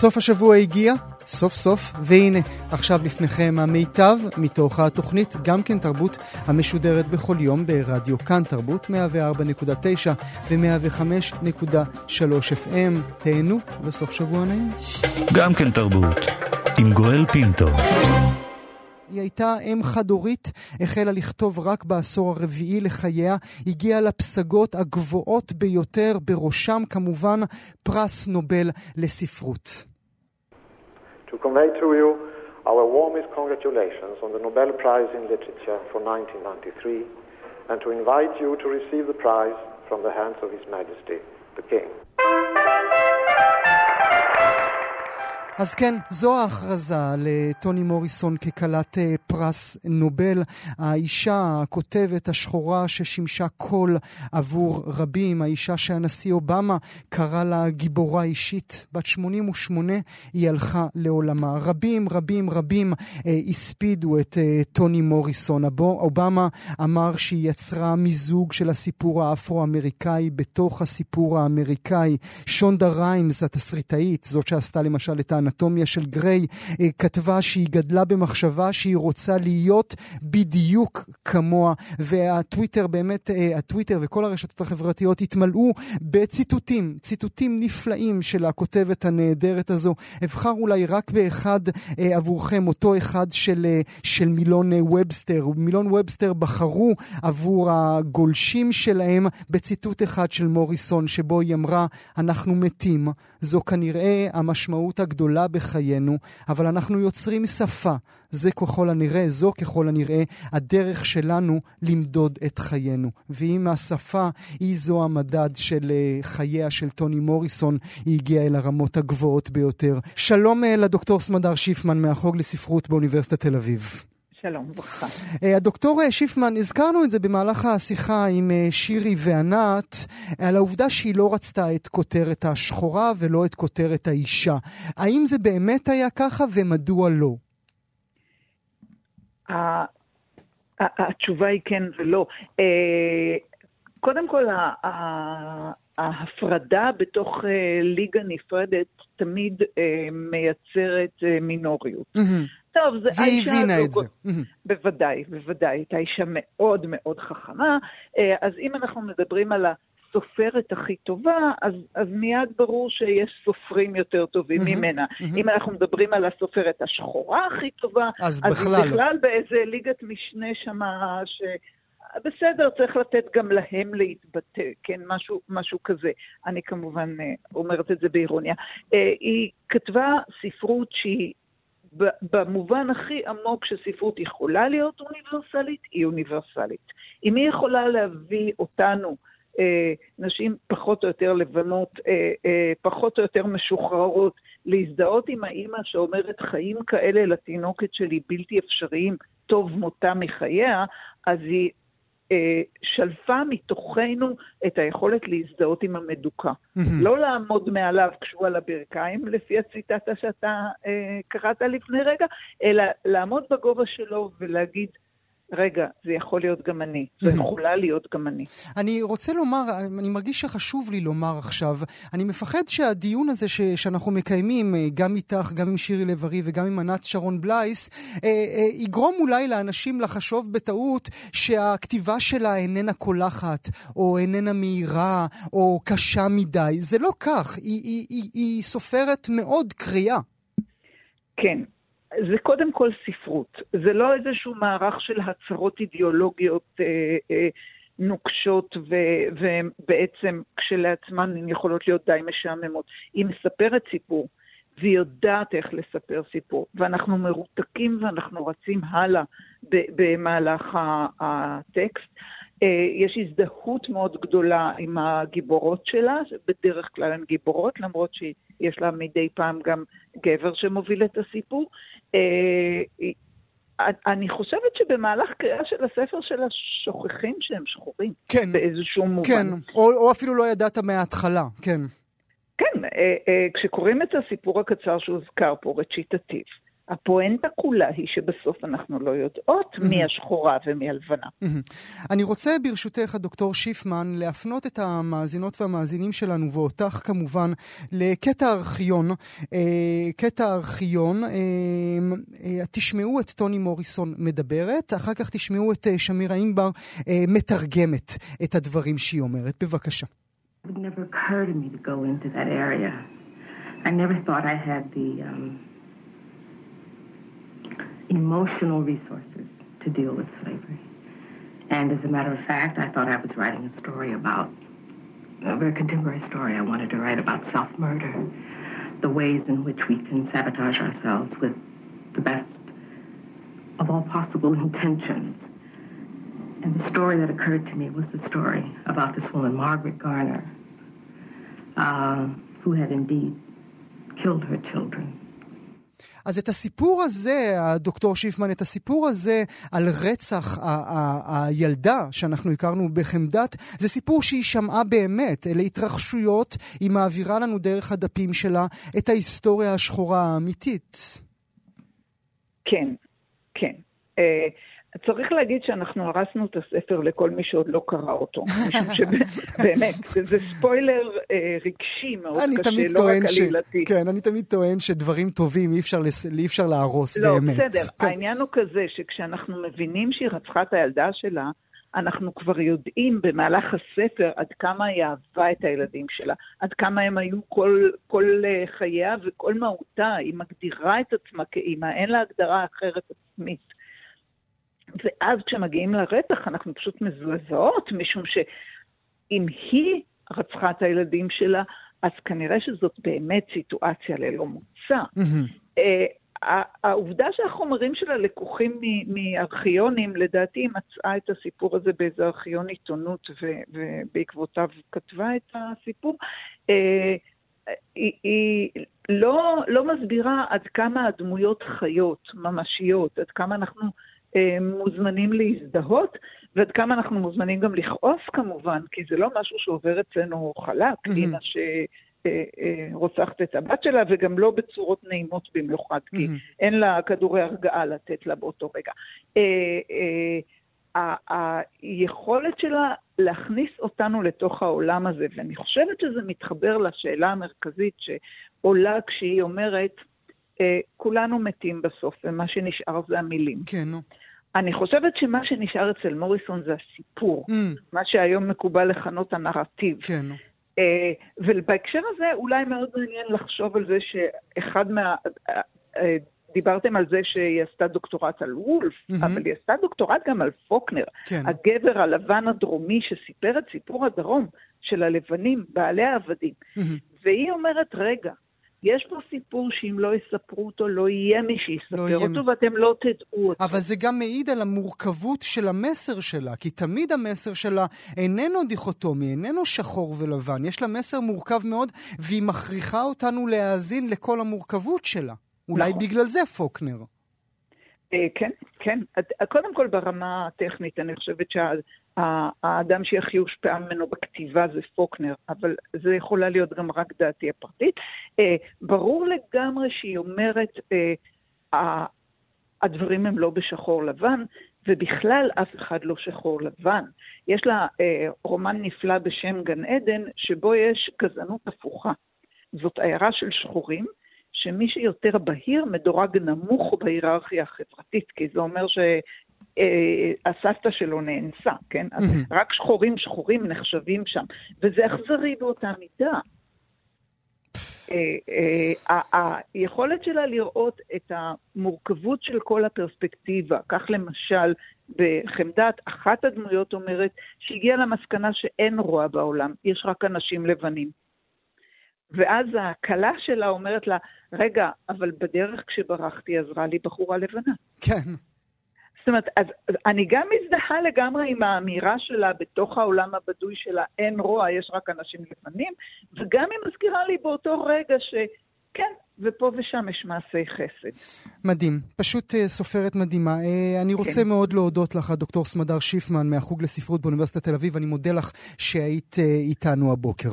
סוף השבוע הגיע, סוף סוף, והנה, עכשיו לפניכם המיטב מתוך התוכנית גם כן תרבות המשודרת בכל יום ברדיו כאן תרבות 104.9 ו-105.3 FM. תהנו וסוף שבוע נעים. גם כן תרבות, עם גואל פינטו. היא הייתה אם חד-הורית, החלה לכתוב רק בעשור הרביעי לחייה, הגיעה לפסגות הגבוהות ביותר, בראשם כמובן פרס נובל לספרות. To convey to you our warmest congratulations on the Nobel Prize in Literature for 1993 and to invite you to receive the prize from the hands of His Majesty, the King. אז כן, זו ההכרזה לטוני מוריסון ככלת אה, פרס נובל. האישה, הכותבת השחורה ששימשה קול עבור רבים, האישה שהנשיא אובמה קרא לה גיבורה אישית. בת 88 היא הלכה לעולמה. רבים, רבים, רבים אה, הספידו את אה, טוני מוריסון. אובמה אמר שהיא יצרה מיזוג של הסיפור האפרו-אמריקאי בתוך הסיפור האמריקאי. שונדה ריימס, התסריטאית, זאת שעשתה למשל את האנטומיה של גריי, אה, כתבה שהיא גדלה במחשבה שהיא רוצה להיות בדיוק כמוה, והטוויטר באמת, אה, הטוויטר וכל הרשתות החברתיות התמלאו בציטוטים, ציטוטים נפלאים של הכותבת הנהדרת הזו. אבחר אולי רק באחד אה, עבורכם, אותו אחד של, של מילון ובסטר. מילון ובסטר בחרו עבור הגולשים שלהם בציטוט אחד של מוריסון, שבו היא אמרה, אנחנו מתים. זו כנראה המשמעות הגדולה בחיינו, אבל אנחנו יוצרים שפה. זה ככל הנראה, זו ככל הנראה, הדרך שלנו למדוד את חיינו. ואם השפה היא זו המדד של uh, חייה של טוני מוריסון, היא הגיעה אל הרמות הגבוהות ביותר. שלום uh, לדוקטור סמדר שיפמן מהחוג לספרות באוניברסיטת תל אביב. שלום, ברכה. הדוקטור שיפמן, הזכרנו את זה במהלך השיחה עם שירי וענת, על העובדה שהיא לא רצתה את כותרת השחורה ולא את כותרת האישה. האם זה באמת היה ככה ומדוע לא? התשובה היא כן ולא. קודם כל, ההפרדה בתוך ליגה נפרדת תמיד מייצרת מינוריות. טוב, זה והיא הבינה לא... את זה. בוודאי, בוודאי. הייתה אישה מאוד מאוד חכמה. אז אם אנחנו מדברים על הסופרת הכי טובה, אז, אז מיד ברור שיש סופרים יותר טובים ממנה. אם אנחנו מדברים על הסופרת השחורה הכי טובה, אז, אז בכלל, בכלל באיזה ליגת משנה שמה ש... בסדר, צריך לתת גם להם להתבטא, כן, משהו, משהו כזה. אני כמובן אומרת את זה באירוניה. היא כתבה ספרות שהיא במובן הכי עמוק שספרות יכולה להיות אוניברסלית, היא אוניברסלית. אם היא יכולה להביא אותנו, אה, נשים פחות או יותר לבנות, אה, אה, פחות או יותר משוחררות, להזדהות עם האימא שאומרת חיים כאלה לתינוקת שלי בלתי אפשריים, טוב מותה מחייה, אז היא שלפה מתוכנו את היכולת להזדהות עם המדוכא. לא לעמוד מעליו כשהוא על הברכיים, לפי הציטטה שאתה אה, קראת לפני רגע, אלא לעמוד בגובה שלו ולהגיד, רגע, זה יכול להיות גם אני, זה יכולה להיות גם אני. אני רוצה לומר, אני מרגיש שחשוב לי לומר עכשיו, אני מפחד שהדיון הזה ש, שאנחנו מקיימים, גם איתך, גם עם שירי לב-ארי וגם עם ענת שרון בלייס, אה, אה, יגרום אולי לאנשים לחשוב בטעות שהכתיבה שלה איננה קולחת, או איננה מהירה, או קשה מדי. זה לא כך, היא, היא, היא, היא סופרת מאוד קריאה. כן, זה קודם כל ספרות, זה לא איזשהו מערך של הצהרות אידיאולוגיות אה, אה, נוקשות ו, ובעצם כשלעצמן הן יכולות להיות די משעממות. היא מספרת סיפור, והיא יודעת איך לספר סיפור, ואנחנו מרותקים ואנחנו רצים הלאה במהלך הטקסט. יש הזדהות מאוד גדולה עם הגיבורות שלה, בדרך כלל הן גיבורות, למרות שיש לה מדי פעם גם גבר שמוביל את הסיפור. אני חושבת שבמהלך קריאה של הספר שלה שוכחים שהם שחורים. כן. באיזשהו מובן. כן, או, או אפילו לא ידעת מההתחלה, כן. כן, אה, אה, כשקוראים את הסיפור הקצר שהוזכר פה, רציטטיב, הפואנטה כולה היא שבסוף אנחנו לא יודעות מי השחורה ומי הלבנה. אני רוצה ברשותך, הדוקטור שיפמן, להפנות את המאזינות והמאזינים שלנו, ואותך כמובן, לקטע ארכיון. אה, קטע ארכיון, אה, אה, תשמעו את טוני מוריסון מדברת, אחר כך תשמעו את שמירה אינגבר מתרגמת את הדברים שהיא אומרת. בבקשה. It never occurred to me to go into that area. I never thought I had the um, emotional resources to deal with slavery. And as a matter of fact, I thought I was writing a story about a very contemporary story. I wanted to write about self murder, the ways in which we can sabotage ourselves with the best of all possible intentions. And the story that occurred to me was the story about this woman, Margaret Garner, uh, who had indeed killed her children אז את הסיפור הזה, הדוקטור שיפמן, את הסיפור הזה על רצח הילדה שאנחנו הכרנו בחמדת, זה סיפור שהיא שמעה באמת. אלה התרחשויות, היא מעבירה לנו דרך הדפים שלה את ההיסטוריה השחורה האמיתית. כן, כן. Uh... צריך להגיד שאנחנו הרסנו את הספר לכל מי שעוד לא קרא אותו, משום שבאמת, זה ספוילר אה, רגשי מאוד קשה, לא רק עלילתי. כן, אני תמיד טוען שדברים טובים אי אפשר, לס... אי אפשר להרוס לא, באמת. לא, בסדר, כן. העניין הוא כזה שכשאנחנו מבינים שהיא רצחה את הילדה שלה, אנחנו כבר יודעים במהלך הספר עד כמה היא אהבה את הילדים שלה, עד כמה הם היו כל, כל אה, חייה וכל מהותה, היא מגדירה את עצמה כאימא, אין לה הגדרה אחרת עצמית. ואז כשמגיעים לרצח אנחנו פשוט מזועזעות, משום שאם היא רצחה את הילדים שלה, אז כנראה שזאת באמת סיטואציה ללא מוצא. Mm-hmm. העובדה שהחומרים שלה לקוחים מארכיונים, לדעתי היא מצאה את הסיפור הזה באיזה ארכיון עיתונות ובעקבותיו כתבה את הסיפור. אה, היא, היא לא, לא מסבירה עד כמה הדמויות חיות, ממשיות, עד כמה אנחנו אה, מוזמנים להזדהות, ועד כמה אנחנו מוזמנים גם לכעוס כמובן, כי זה לא משהו שעובר אצלנו חלק, mm-hmm. אימא שרוצחת את הבת שלה, וגם לא בצורות נעימות במיוחד, כי. אין לה כדורי הרגעה לתת לה באותו רגע. אה, אה, היכולת שלה להכניס אותנו לתוך העולם הזה, ואני חושבת שזה מתחבר לשאלה המרכזית שעולה כשהיא אומרת, כולנו מתים בסוף, ומה שנשאר זה המילים. כן, נו. אני חושבת שמה שנשאר אצל מוריסון זה הסיפור, mm. מה שהיום מקובל לכנות הנרטיב. כן. Uh, ובהקשר הזה אולי מאוד מעניין לחשוב על זה שאחד מה... Uh, uh, דיברתם על זה שהיא עשתה דוקטורט על וולף, mm-hmm. אבל היא עשתה דוקטורט גם על פוקנר, כן. הגבר הלבן הדרומי שסיפר את סיפור הדרום של הלבנים, בעלי העבדים. Mm-hmm. והיא אומרת, רגע, יש פה סיפור שאם לא יספרו אותו, לא יהיה מי שיספר לא אותו, ואתם לא תדעו אותו. אבל זה גם מעיד על המורכבות של המסר שלה, כי תמיד המסר שלה איננו דיכוטומי, איננו שחור ולבן. יש לה מסר מורכב מאוד, והיא מכריחה אותנו להאזין לכל המורכבות שלה. אולי נכון. בגלל זה פוקנר. אה, כן, כן. קודם כל ברמה הטכנית, אני חושבת שהאדם שהכי הושפע ממנו בכתיבה זה פוקנר, אבל זה יכולה להיות גם רק דעתי הפרטית. אה, ברור לגמרי שהיא אומרת, אה, הדברים הם לא בשחור לבן, ובכלל אף אחד לא שחור לבן. יש לה רומן נפלא בשם גן עדן, שבו יש גזענות הפוכה. זאת עיירה של שחורים, שמי שיותר בהיר מדורג נמוך בהיררכיה החברתית, כי זה אומר שהסבתא אה, שלו נאנסה, כן? אז רק שחורים שחורים נחשבים שם, וזה אכזרי באותה מידה. אה, אה, היכולת שלה לראות את המורכבות של כל הפרספקטיבה, כך למשל בחמדת, אחת הדמויות אומרת שהגיעה למסקנה שאין רוע בעולם, יש רק אנשים לבנים. ואז הכלה שלה אומרת לה, רגע, אבל בדרך כשברחתי עזרה לי בחורה לבנה. כן. זאת אומרת, אז, אז אני גם מזדהה לגמרי עם האמירה שלה בתוך העולם הבדוי שלה, אין רוע, יש רק אנשים לפנים, וגם היא מזכירה לי באותו רגע שכן, ופה ושם יש מעשי חסד. מדהים, פשוט uh, סופרת מדהימה. Uh, אני רוצה כן. מאוד להודות לך, דוקטור סמדר שיפמן מהחוג לספרות באוניברסיטת תל אביב. אני מודה לך שהיית uh, איתנו הבוקר.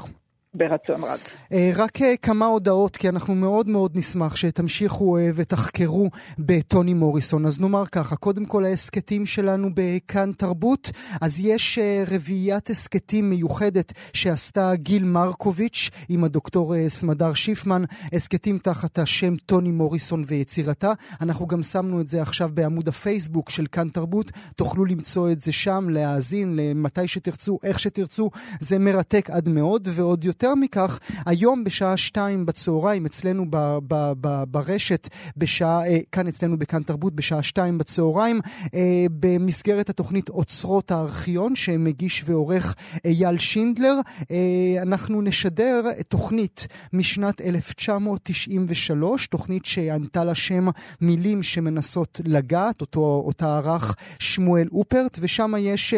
ברצון רב. אה, רק אה, כמה הודעות, כי אנחנו מאוד מאוד נשמח שתמשיכו אה, ותחקרו בטוני מוריסון. אז נאמר ככה, קודם כל ההסכתים שלנו בכאן תרבות, אז יש רביעיית הסכתים מיוחדת שעשתה גיל מרקוביץ' עם הדוקטור סמדר שיפמן, הסכתים תחת השם טוני מוריסון ויצירתה. אנחנו גם שמנו את זה עכשיו בעמוד הפייסבוק של כאן תרבות, תוכלו למצוא את זה שם, להאזין, מתי שתרצו, איך שתרצו. זה מרתק עד מאוד, ועוד יותר. יותר מכך, היום בשעה שתיים בצהריים, אצלנו ב, ב, ב, ברשת, בשעה, אה, כאן אצלנו בכאן תרבות, בשעה שתיים בצהריים, אה, במסגרת התוכנית אוצרות הארכיון, שמגיש ועורך אייל שינדלר, אה, אנחנו נשדר תוכנית משנת 1993, תוכנית שענתה לה שם מילים שמנסות לגעת, אותו, אותה ערך שמואל אופרט, ושם יש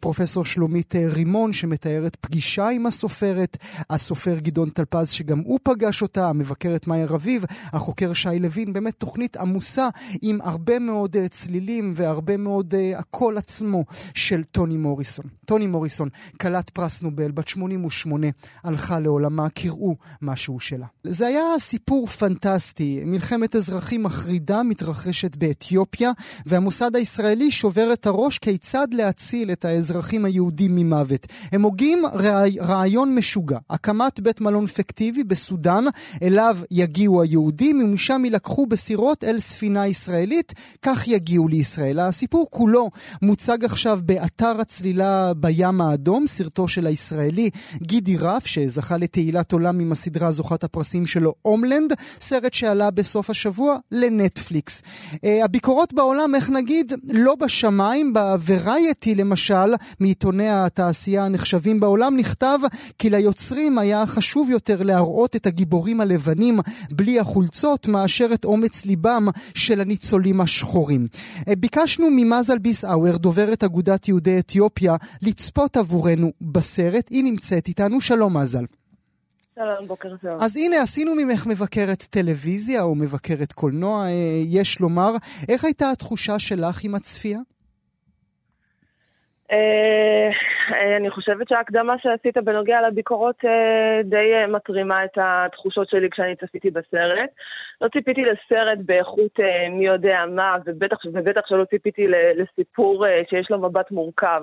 פרופסור שלומית רימון שמתארת פגישה עם הסופרת, הסופר גדעון טלפז, שגם הוא פגש אותה, המבקרת מאיה רביב, החוקר שי לוין, באמת תוכנית עמוסה עם הרבה מאוד uh, צלילים והרבה מאוד uh, הקול עצמו של טוני מוריסון. טוני מוריסון, כלת פרס נובל, בת 88, הלכה לעולמה, קראו משהו שלה. זה היה סיפור פנטסטי. מלחמת אזרחים מחרידה מתרחשת באתיופיה, והמוסד הישראלי שובר את הראש כיצד להציל את האזרחים היהודים ממוות. הם הוגים רעיון משוגע. הקמת בית מלון פיקטיבי בסודאן, אליו יגיעו היהודים, ומשם יילקחו בסירות אל ספינה ישראלית, כך יגיעו לישראל. הסיפור כולו מוצג עכשיו באתר הצלילה בים האדום, סרטו של הישראלי גידי רף, שזכה לתהילת עולם עם הסדרה זוכת הפרסים שלו, הומלנד, סרט שעלה בסוף השבוע לנטפליקס. Uh, הביקורות בעולם, איך נגיד, לא בשמיים, בוורייטי למשל, מעיתוני התעשייה הנחשבים בעולם, נכתב כי ליוצ... ליוצרים היה חשוב יותר להראות את הגיבורים הלבנים בלי החולצות מאשר את אומץ ליבם של הניצולים השחורים. אה, ביקשנו ממזל ביסאוור, דוברת אגודת יהודי אתיופיה, לצפות עבורנו בסרט. היא נמצאת איתנו. שלום מזל. שלום, בוקר טוב. אז הנה, עשינו ממך מבקרת טלוויזיה או מבקרת קולנוע, אה, יש לומר. איך הייתה התחושה שלך עם הצפייה? אה, אני חושבת שההקדמה שעשית בנוגע לביקורות אה, די אה, מתרימה את התחושות שלי כשאני צפיתי בסרט. לא ציפיתי לסרט באיכות מי יודע מה, ובטח, ובטח שלא ציפיתי לסיפור שיש לו מבט מורכב.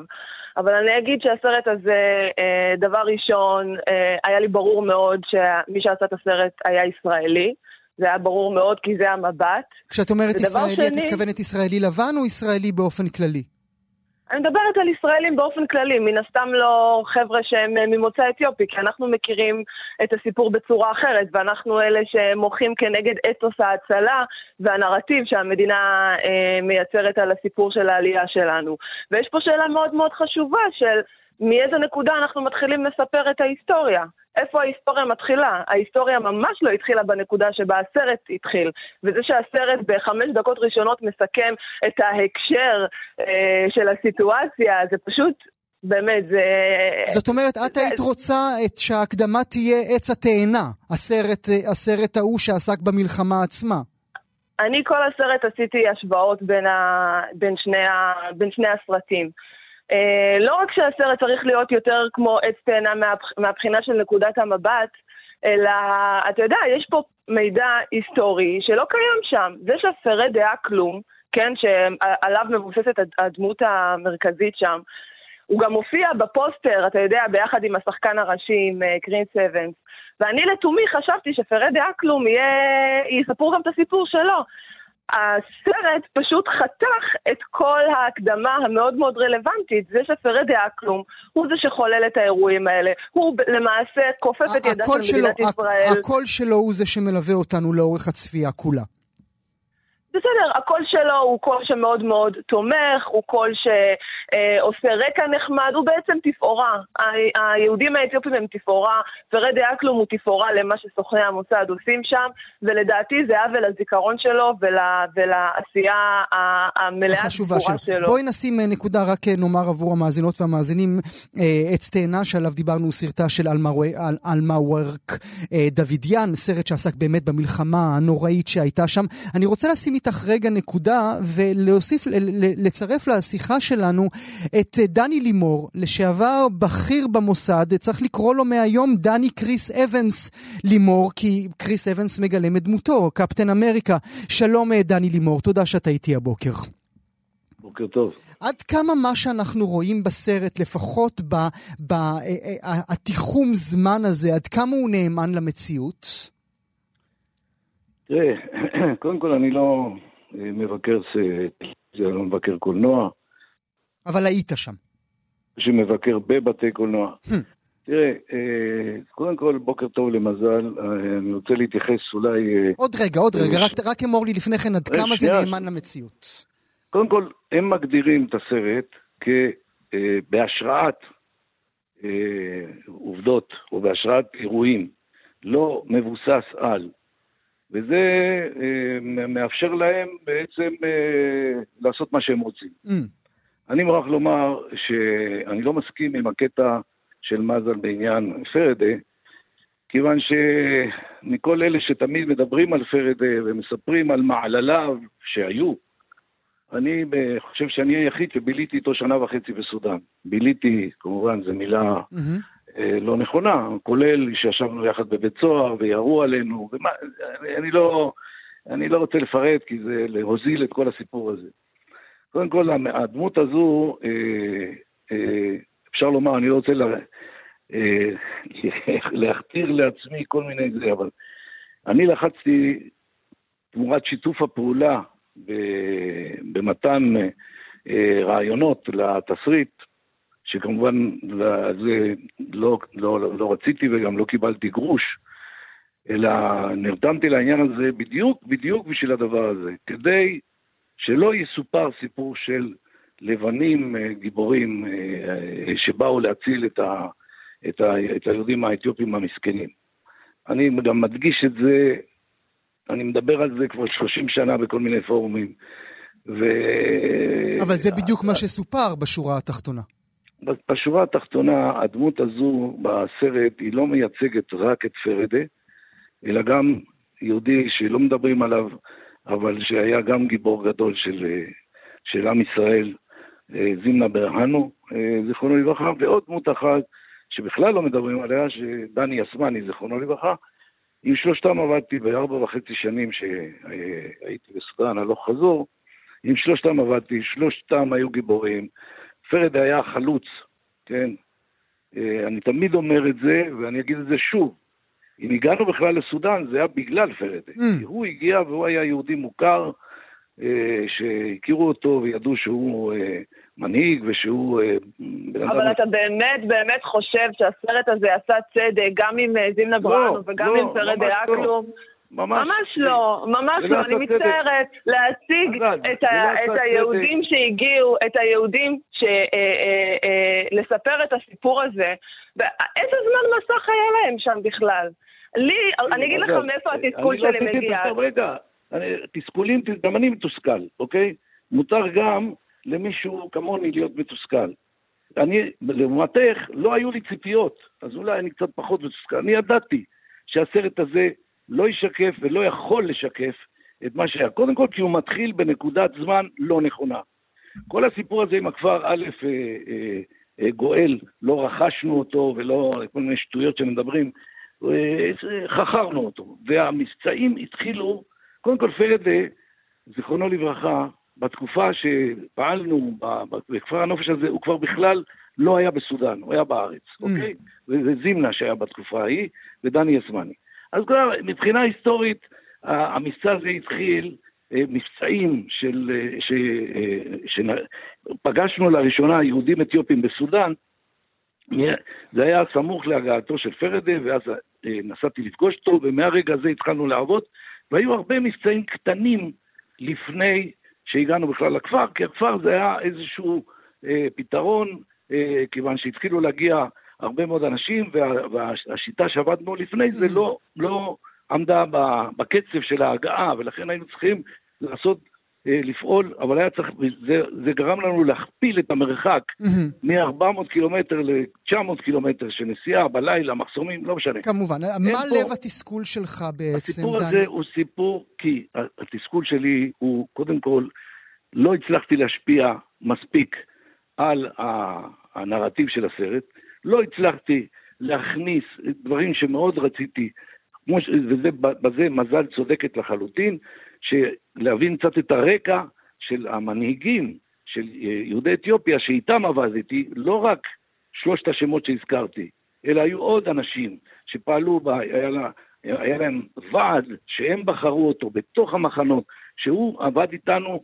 אבל אני אגיד שהסרט הזה, דבר ראשון, היה לי ברור מאוד שמי שעשה את הסרט היה ישראלי. זה היה ברור מאוד כי זה המבט. כשאת אומרת ישראלי, שני... את מתכוונת ישראלי לבן או ישראלי באופן כללי? אני מדברת על ישראלים באופן כללי, מן הסתם לא חבר'ה שהם אה, ממוצא אתיופי, כי אנחנו מכירים את הסיפור בצורה אחרת, ואנחנו אלה שמוחים כנגד אתוס ההצלה והנרטיב שהמדינה אה, מייצרת על הסיפור של העלייה שלנו. ויש פה שאלה מאוד מאוד חשובה של מאיזה נקודה אנחנו מתחילים לספר את ההיסטוריה. איפה ההיסטוריה מתחילה? ההיסטוריה ממש לא התחילה בנקודה שבה הסרט התחיל. וזה שהסרט בחמש דקות ראשונות מסכם את ההקשר אה, של הסיטואציה, זה פשוט באמת, זה... זאת אומרת, את. היית רוצה את שההקדמה תהיה עץ התאנה, הסרט, הסרט ההוא שעסק במלחמה עצמה. אני כל הסרט עשיתי השוואות בין, ה... בין, שני, ה... בין שני הסרטים. אה, לא רק שהסרט צריך להיות יותר כמו עץ תאנה מהבחינה של נקודת המבט, אלא, אתה יודע, יש פה מידע היסטורי שלא קיים שם. זה שהפרד דעה כלום, כן, שעליו מבוססת הדמות המרכזית שם, הוא גם מופיע בפוסטר, אתה יודע, ביחד עם השחקן הראשי, עם קרין אה, סבנס. ואני לתומי חשבתי שפרד כלום יהיה, יספרו גם את הסיפור שלו. הסרט פשוט חתך את כל ההקדמה המאוד מאוד רלוונטית. זה שפרד כלום, הוא זה שחולל את האירועים האלה. הוא למעשה כופף את ידה של מדינת ישראל. הקול שלו הוא זה שמלווה אותנו לאורך הצפייה כולה. בסדר, הקול שלו הוא קול שמאוד מאוד תומך, הוא קול שעושה רקע נחמד, הוא בעצם תפאורה. היהודים האתיופים הם תפאורה, ורדי אקלום הוא תפאורה למה שסוכני המוסד עושים שם, ולדעתי זה עוול לזיכרון שלו ול, ולעשייה המלאה תפאורה שלו. שלו. בואי נשים אה, נקודה, רק אה, נאמר עבור המאזינות והמאזינים, עץ אה, תאנה שעליו דיברנו, סרטה של אלמה וורק דוידיאן, סרט שעסק באמת במלחמה הנוראית שהייתה שם. אני רוצה לשים איתך רגע נקודה ולהוסיף, לצרף לשיחה שלנו את דני לימור, לשעבר בכיר במוסד, צריך לקרוא לו מהיום דני קריס אבנס לימור, כי קריס אבנס מגלם את דמותו, קפטן אמריקה. שלום דני לימור, תודה שאתה איתי הבוקר. בוקר טוב. עד כמה מה שאנחנו רואים בסרט, לפחות בתיחום זמן הזה, עד כמה הוא נאמן למציאות? תראה, קודם כל אני לא אה, מבקר טלוויזיה, לא מבקר קולנוע. אבל היית שם. שמבקר בבתי קולנוע. Hmm. תראה, אה, קודם כל, בוקר טוב למזל, אה, אני רוצה להתייחס אולי... עוד רגע, עוד רגע, רק, רק אמור לי לפני כן עד כמה זה נאמן למציאות. קודם כל, הם מגדירים את הסרט בהשראת עובדות או בהשראת אירועים, לא מבוסס על. וזה אה, מאפשר להם בעצם אה, לעשות מה שהם רוצים. Mm. אני מוכרח לומר שאני לא מסכים עם הקטע של מזל בעניין פרדה, כיוון שמכל אלה שתמיד מדברים על פרדה ומספרים על מעלליו שהיו, אני חושב שאני היחיד שביליתי איתו שנה וחצי בסודאן. ביליתי, כמובן, זו מילה mm-hmm. אה, לא נכונה, כולל שישבנו יחד בבית סוהר וירו עלינו, ומה, אני, לא, אני לא רוצה לפרט כי זה להוזיל את כל הסיפור הזה. קודם כל, הדמות הזו, אה, אה, אפשר לומר, אני לא רוצה לה, להכתיר לעצמי כל מיני זה, אבל אני לחצתי תמורת שיתוף הפעולה במתן רעיונות לתסריט, שכמובן זה לא, לא, לא, רציתי וגם לא קיבלתי גרוש, אלא נרתמתי לעניין הזה בדיוק, בדיוק בשביל הדבר הזה, כדי שלא יסופר סיפור של לבנים אה, גיבורים אה, שבאו להציל את, ה, את, ה, את היהודים האתיופים המסכנים. אני גם מדגיש את זה, אני מדבר על זה כבר 30 שנה בכל מיני פורומים. ו... אבל זה בדיוק מה שסופר בשורה התחתונה. בשורה התחתונה, הדמות הזו בסרט היא לא מייצגת רק את פרדה, אלא גם יהודי שלא מדברים עליו, אבל שהיה גם גיבור גדול של, של עם ישראל, אה, זימנה ברהנו, אה, זיכרונו לברכה, ועוד דמות אחת שבכלל לא מדברים עליה, שדני אסמני, זיכרונו לברכה. עם שלושתם עבדתי בארבע וחצי שנים שהייתי בסודאן הלוך חזור, עם שלושתם עבדתי, שלושתם היו גיבורים. פרד היה חלוץ, כן? אה, אני תמיד אומר את זה, ואני אגיד את זה שוב. אם הגענו בכלל לסודאן, זה היה בגלל פרד. Mm. כי הוא הגיע והוא היה יהודי מוכר, אה, שהכירו אותו וידעו שהוא אה, מנהיג ושהוא... אבל אתה באמת באמת חושב שהסרט הזה עשה צדק גם עם זימנה לא, בראנו וגם לא, עם פרד לא. ממש, ממש לא, ממש לא, אני מצטערת להציג את, ה, את היהודים שהגיעו, את היהודים, ש, אה, אה, אה, לספר את הסיפור הזה. איזה זמן מסך היה להם שם בכלל? לי, אני אגיד לך מאיפה התסכול שלי מגיע. רגע, תסכולים, גם אני מתוסכל, אוקיי? מותר גם למישהו כמוני להיות מתוסכל. אני, לעומתך, לא היו לי ציפיות, אז אולי אני קצת פחות מתוסכל. אני ידעתי שהסרט הזה לא ישקף ולא יכול לשקף את מה שהיה. קודם כל כי הוא מתחיל בנקודת זמן לא נכונה. כל הסיפור הזה עם הכפר א', אה, אה, אה, גואל, לא רכשנו אותו ולא כל מיני שטויות שמדברים, חכרנו אותו. והמבצעים התחילו, קודם כל פרדה, זיכרונו לברכה, בתקופה שפעלנו בכפר הנופש הזה, הוא כבר בכלל לא היה בסודאן, הוא היה בארץ, mm. אוקיי? וזה זימנה שהיה בתקופה ההיא, ודני יסמני. אז כבר מבחינה היסטורית, המבצע הזה התחיל, אה, מבצעים של, אה, ש, אה, שפגשנו לראשונה יהודים אתיופים בסודאן, זה היה סמוך להגעתו של פרדה, ואז נסעתי לפגוש אותו, ומהרגע הזה התחלנו לעבוד, והיו הרבה מבצעים קטנים לפני שהגענו בכלל לכפר, כי הכפר זה היה איזשהו פתרון, כיוון שהתחילו להגיע הרבה מאוד אנשים, וה, והשיטה שעבדנו לפני זה לא, לא עמדה בקצב של ההגעה, ולכן היינו צריכים לעשות אה, לפעול, אבל היה צריך, זה, זה גרם לנו להכפיל את המרחק מ-400 קילומטר ל-900 קילומטר של נסיעה בלילה, מחסומים, לא משנה. כמובן. מה פה, לב התסכול שלך בעצם, הסיפור דני? הזה הוא סיפור, כי התסכול שלי הוא, קודם כל, לא הצלחתי להשפיע מספיק על הנרטיב של הסרט, לא הצלחתי להכניס דברים שמאוד רציתי, ובזה מזל צודקת לחלוטין, להבין קצת את הרקע של המנהיגים של יהודי אתיופיה, שאיתם עבדתי, לא רק שלושת השמות שהזכרתי, אלא היו עוד אנשים שפעלו, בה, היה, לה, היה להם ועד שהם בחרו אותו בתוך המחנות, שהוא עבד איתנו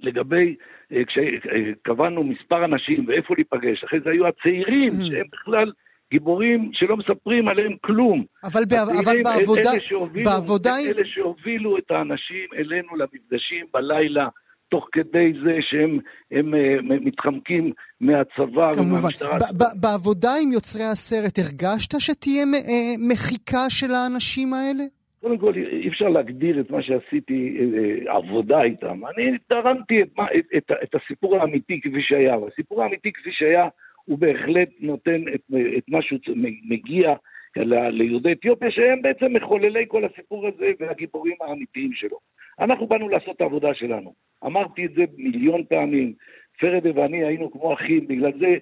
לגבי, אה, כשקבענו מספר אנשים ואיפה להיפגש, אחרי זה היו הצעירים, mm-hmm. שהם בכלל גיבורים שלא מספרים עליהם כלום. אבל, ב, אבל בעבודה... אלה שהובילו, בעבודה... אלה שהובילו את האנשים אלינו למפגשים בלילה. תוך כדי זה שהם הם, הם, אה, מתחמקים מהצבא ומהמשטרה. כמובן. בעבודה עם יוצרי הסרט, הרגשת שתהיה אה, מחיקה של האנשים האלה? קודם כל, אי אפשר להגדיר את מה שעשיתי אה, עבודה איתם. אני תרמתי את, את, את, את הסיפור האמיתי כפי שהיה, והסיפור האמיתי כפי שהיה הוא בהחלט נותן את, את מה שמגיע ליהודי אתיופיה, שהם בעצם מחוללי כל הסיפור הזה והגיבורים האמיתיים שלו. אנחנו באנו לעשות את העבודה שלנו. אמרתי את זה מיליון פעמים. פרדה ואני היינו כמו אחים, בגלל זה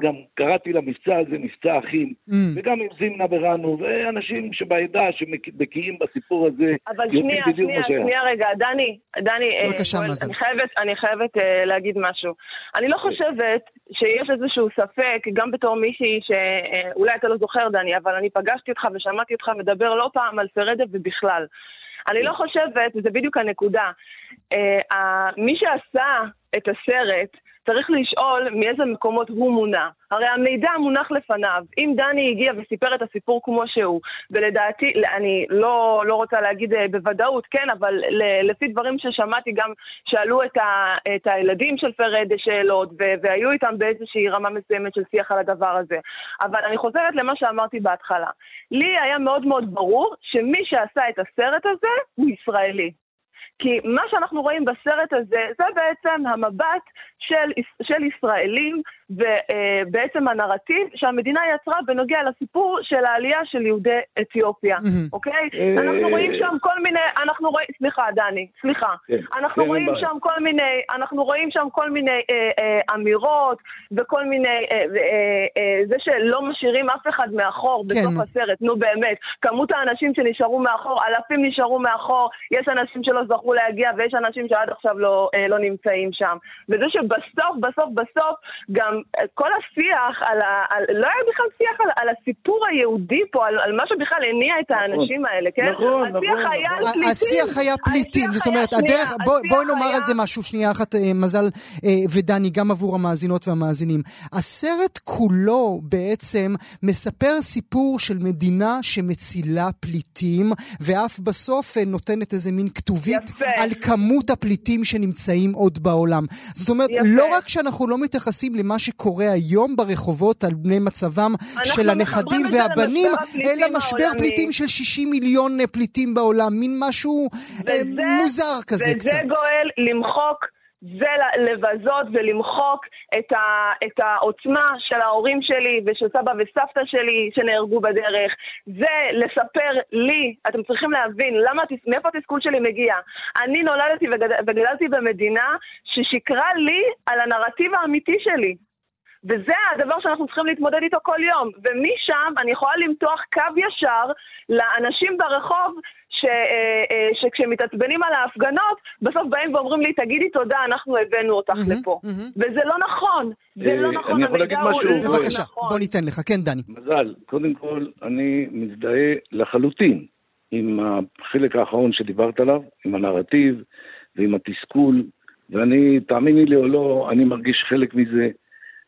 גם קראתי למבצע הזה מבצע אחים, mm. וגם עם זימנה בראנו, ואנשים שבעדה שבקיאים בסיפור הזה, אבל שנייה, שנייה, שנייה רגע, דני, דני, אה, בבקשה, אה, אני חייבת, אני חייבת אה, להגיד משהו. אני לא חושבת שיש איזשהו ספק, גם בתור מישהי שאולי אתה לא זוכר, דני, אבל אני פגשתי אותך ושמעתי אותך מדבר לא פעם על פרדה ובכלל. אני לא חושבת, וזה בדיוק הנקודה, מי שעשה את הסרט, צריך לשאול מאיזה מקומות הוא מונע. הרי המידע מונח לפניו. אם דני הגיע וסיפר את הסיפור כמו שהוא, ולדעתי, אני לא, לא רוצה להגיד אה, בוודאות, כן, אבל לפי דברים ששמעתי גם שאלו את, ה, את הילדים של פרד שאלות, והיו איתם באיזושהי רמה מסוימת של שיח על הדבר הזה. אבל אני חוזרת למה שאמרתי בהתחלה. לי היה מאוד מאוד ברור שמי שעשה את הסרט הזה הוא ישראלי. כי מה שאנחנו רואים בסרט הזה זה בעצם המבט של, של ישראלים ובעצם הנרטיב שהמדינה יצרה בנוגע לסיפור של העלייה של יהודי אתיופיה, אוקיי? אנחנו רואים שם כל מיני, אנחנו רואים, סליחה דני, סליחה, כן, אנחנו רואים שם כל מיני, אנחנו רואים שם כל מיני אה, אה, אמירות וכל מיני, אה, זה שלא משאירים אף אחד מאחור כן. בסוף הסרט, נו באמת, כמות האנשים שנשארו מאחור, אלפים נשארו מאחור, יש אנשים שלא זכו להגיע ויש אנשים שעד עכשיו לא, לא נמצאים שם, וזה שבסוף, בסוף, בסוף גם כל השיח על ה... על, לא היה בכלל שיח על, על הסיפור היהודי פה, על, על מה שבכלל הניע את נכון. האנשים האלה, כן? נכון, נכון. השיח נכון. היה על פליטים. השיח היה פליטים, זאת אומרת, הדרך... בואי נאמר על זה משהו שנייה אחת, אה, מזל אה, ודני, גם עבור המאזינות והמאזינים. הסרט כולו בעצם מספר סיפור של מדינה שמצילה פליטים, ואף בסוף אה, נותנת איזה מין כתובית יפה. על כמות הפליטים שנמצאים עוד בעולם. זאת אומרת, יפה. לא רק שאנחנו לא מתייחסים למה ש... שקורה היום ברחובות על בני מצבם של הנכדים והבנים, אלא משבר העולמי. פליטים של 60 מיליון פליטים בעולם, מין משהו אה, וזה, מוזר כזה וזה קצת. וזה גואל למחוק זה לבזות ולמחוק את, ה, את העוצמה של ההורים שלי ושל סבא וסבתא שלי שנהרגו בדרך. זה לספר לי, אתם צריכים להבין, למה, מאיפה התסכול שלי מגיע. אני נולדתי וגד, וגדלתי במדינה ששיקרה לי על הנרטיב האמיתי שלי. וזה הדבר שאנחנו צריכים להתמודד איתו כל יום. ומשם אני יכולה למתוח קו ישר לאנשים ברחוב ש, אה, אה, שכשהם מתעצבנים על ההפגנות, בסוף באים ואומרים לי, תגידי תודה, אנחנו הבאנו אותך mm-hmm, לפה. Mm-hmm. וזה לא נכון. זה לא נכון, אני יכול להגיד משהו? בבקשה, נכון. בוא ניתן לך. כן, דני. מזל, קודם כל, אני מזדהה לחלוטין עם החלק האחרון שדיברת עליו, עם הנרטיב ועם התסכול, ואני, תאמיני לי או לא, אני מרגיש חלק מזה.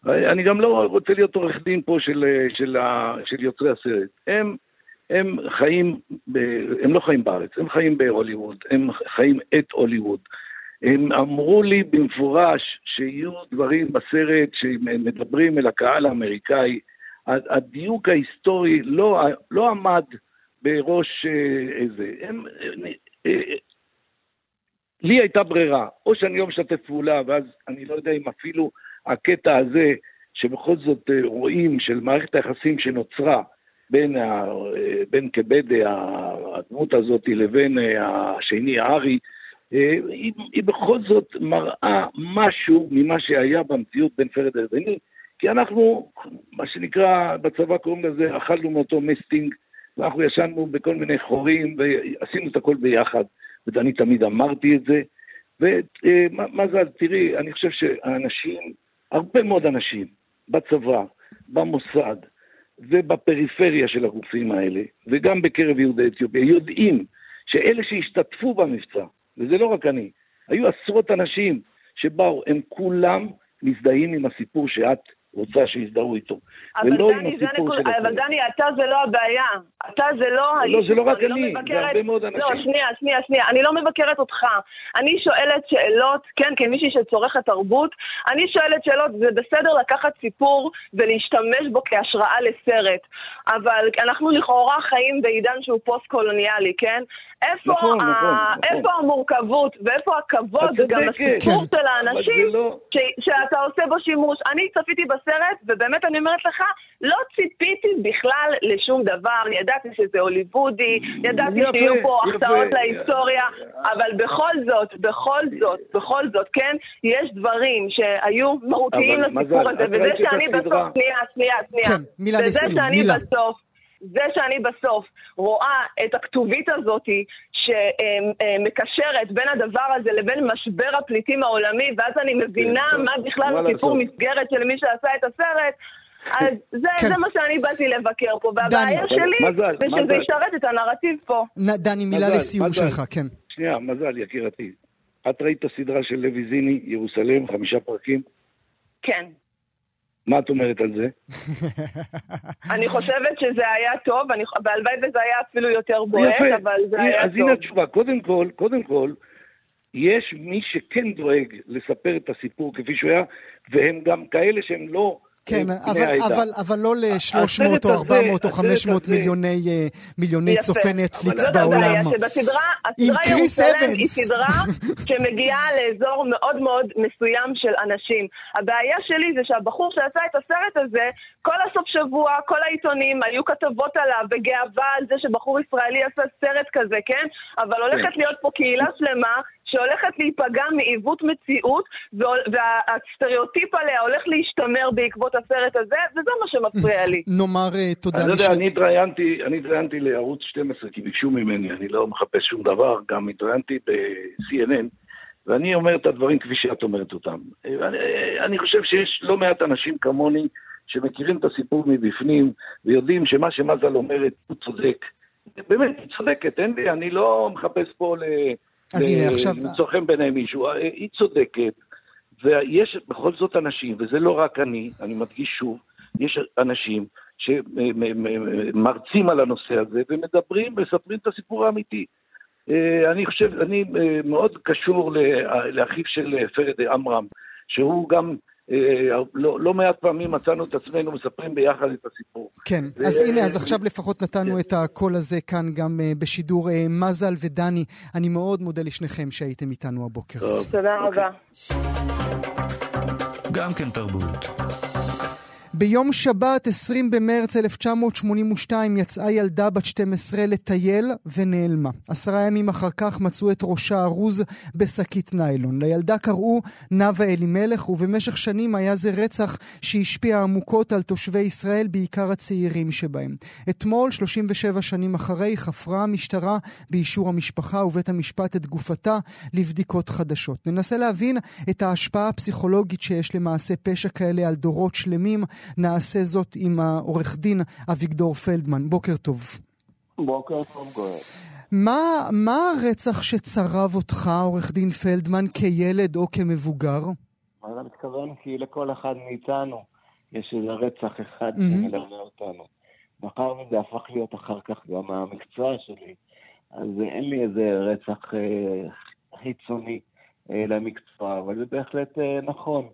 אני גם לא רוצה להיות עורך דין פה של, של, של יוצרי הסרט. הם, הם חיים, ב... הם לא חיים בארץ, הם חיים בהוליווד, הם חיים את הוליווד. הם אמרו לי במפורש שיהיו דברים בסרט שמדברים אל הקהל האמריקאי. הדיוק ההיסטורי לא, לא עמד בראש איזה. הם, לי הייתה ברירה, או שאני לא משתף פעולה, ואז אני לא יודע אם אפילו הקטע הזה, שבכל זאת אה, רואים של מערכת היחסים שנוצרה בין, ה, אה, בין כבדה, הדמות הזאת, לבין אה, השני, הארי, היא, היא בכל זאת מראה משהו ממה שהיה במציאות בין פרד לביני, כי אנחנו, מה שנקרא, בצבא קוראים לזה, אכלנו מאותו מסטינג, ואנחנו ישנו בכל מיני חורים ועשינו את הכל ביחד. ואני תמיד אמרתי את זה. ומזל, תראי, אני חושב שהאנשים, הרבה מאוד אנשים, בצבא, במוסד ובפריפריה של הגופים האלה, וגם בקרב יהודי אתיופיה, יודעים שאלה שהשתתפו במבצע, וזה לא רק אני, היו עשרות אנשים שבאו, הם כולם מזדהים עם הסיפור שאת רוצה שיזדהו איתו. ולא דני, עם הסיפור של... אבל דני, אתה זה לא הבעיה. אתה זה לא, לא האיש... לא, זה לא רק אני, לא מבקרת... זה הרבה מאוד אנשים. לא, שנייה, שנייה, שנייה. אני לא מבקרת אותך. אני שואלת שאלות, כן, כמישהי שצורכת תרבות, אני שואלת שאלות, זה בסדר לקחת סיפור ולהשתמש בו כהשראה לסרט, אבל אנחנו לכאורה חיים בעידן שהוא פוסט-קולוניאלי, כן? איפה, נכון, ה... נכון, איפה נכון. המורכבות ואיפה הכבוד גם לסיפור כן. של האנשים לא... ש... שאתה עושה בו שימוש? אני צפיתי בסרט, ובאמת אני אומרת לך, לא ציפיתי בכלל לשום דבר, ידעתי שזה הוליוודי, ידעתי יפה, שיהיו פה החטאות להיסטוריה, אבל בכל זאת, בכל זאת, בכל זאת, כן, יש דברים שהיו מהותיים לסיפור הזה, וזה שאני בסוף, שנייה, שנייה, שנייה, כן, מילה לסיום, מילה. בסוף, זה שאני בסוף רואה את הכתובית הזאת שמקשרת בין הדבר הזה לבין משבר הפליטים העולמי, ואז אני מבינה כן, מה בכלל הסיפור מסגרת של מי שעשה את הסרט, אז זה, כן. זה מה שאני באתי לבקר פה, והבעיה שלי מזל, זה שזה ישרת את הנרטיב פה. דני, מילה מזל, לסיום מזל. שלך, כן. שנייה, מזל, יקירתי. את ראית את הסדרה של לוי זיני, ירוסלם, חמישה פרקים? כן. מה את אומרת על זה? אני חושבת שזה היה טוב, והלוואי וזה היה אפילו יותר בועט, אבל זה היה טוב. אז הנה התשובה, קודם כל, קודם כל, יש מי שכן דואג לספר את הסיפור כפי שהוא היה, והם גם כאלה שהם לא כן, אבל, אבל, אבל לא ל-300 או 400 או 500 מיליוני, אה, מיליוני צופי נטפליקס בעולם. שבסדרה, הסדרה ירושלם היא סדרה שמגיעה לאזור מאוד מאוד מסוים של אנשים. הבעיה שלי זה שהבחור שעשה את הסרט הזה, כל הסוף שבוע, כל העיתונים, היו כתבות עליו בגאווה על זה שבחור ישראלי עשה סרט כזה, כן? אבל הולכת כן. להיות פה קהילה שלמה שהולכת להיפגע מעיוות מציאות, והסטריאוטיפ עליה הולך להשתמר בעקבות הסרט הזה, וזה מה שמפריע לי. נאמר אה, תודה. אני לא יודע, אני התראיינתי, אני התראיינתי לערוץ 12 כי ביקשו ממני, אני לא מחפש שום דבר, גם התראיינתי ב-CNN. ואני אומר את הדברים כפי שאת אומרת אותם. אני, אני חושב שיש לא מעט אנשים כמוני שמכירים את הסיפור מבפנים ויודעים שמה שמזל אומרת הוא צודק. באמת, היא צודקת, אין לי, אני לא מחפש פה ל... אז הנה עכשיו... למצוא חן בעיני מישהו, אה, היא צודקת, ויש בכל זאת אנשים, וזה לא רק אני, אני מדגיש שוב, יש אנשים שמרצים על הנושא הזה ומדברים ומספרים את הסיפור האמיתי. אה, אני חושב, אני אה, מאוד קשור לאחיו של פרד עמרם, שהוא גם אה, לא, לא מעט פעמים מצאנו את עצמנו מספרים ביחד את הסיפור. כן, ו... אז הנה, אז עכשיו לפחות נתנו כן. את הקול הזה כאן גם uh, בשידור. Uh, מזל ודני, אני מאוד מודה לשניכם שהייתם איתנו הבוקר. תודה רבה. גם כן תרבות. ביום שבת, 20 במרץ 1982, יצאה ילדה בת 12 לטייל ונעלמה. עשרה ימים אחר כך מצאו את ראשה ארוז בשקית ניילון. לילדה קראו נאוה אלימלך, ובמשך שנים היה זה רצח שהשפיע עמוקות על תושבי ישראל, בעיקר הצעירים שבהם. אתמול, 37 שנים אחרי, חפרה המשטרה באישור המשפחה ובית המשפט את גופתה לבדיקות חדשות. ננסה להבין את ההשפעה הפסיכולוגית שיש למעשה פשע כאלה על דורות שלמים. נעשה זאת עם העורך דין אביגדור פלדמן. בוקר טוב. בוקר טוב, גואל. מה, מה הרצח שצרב אותך, עורך דין פלדמן, כילד או כמבוגר? אתה מתכוון? כי לכל אחד מאיתנו יש איזה רצח אחד. שמלווה אותנו. מאחר וזה הפך להיות אחר כך גם המקצוע שלי, אז אין לי איזה רצח אה, חיצוני אה, למקצוע, אבל זה בהחלט אה, נכון.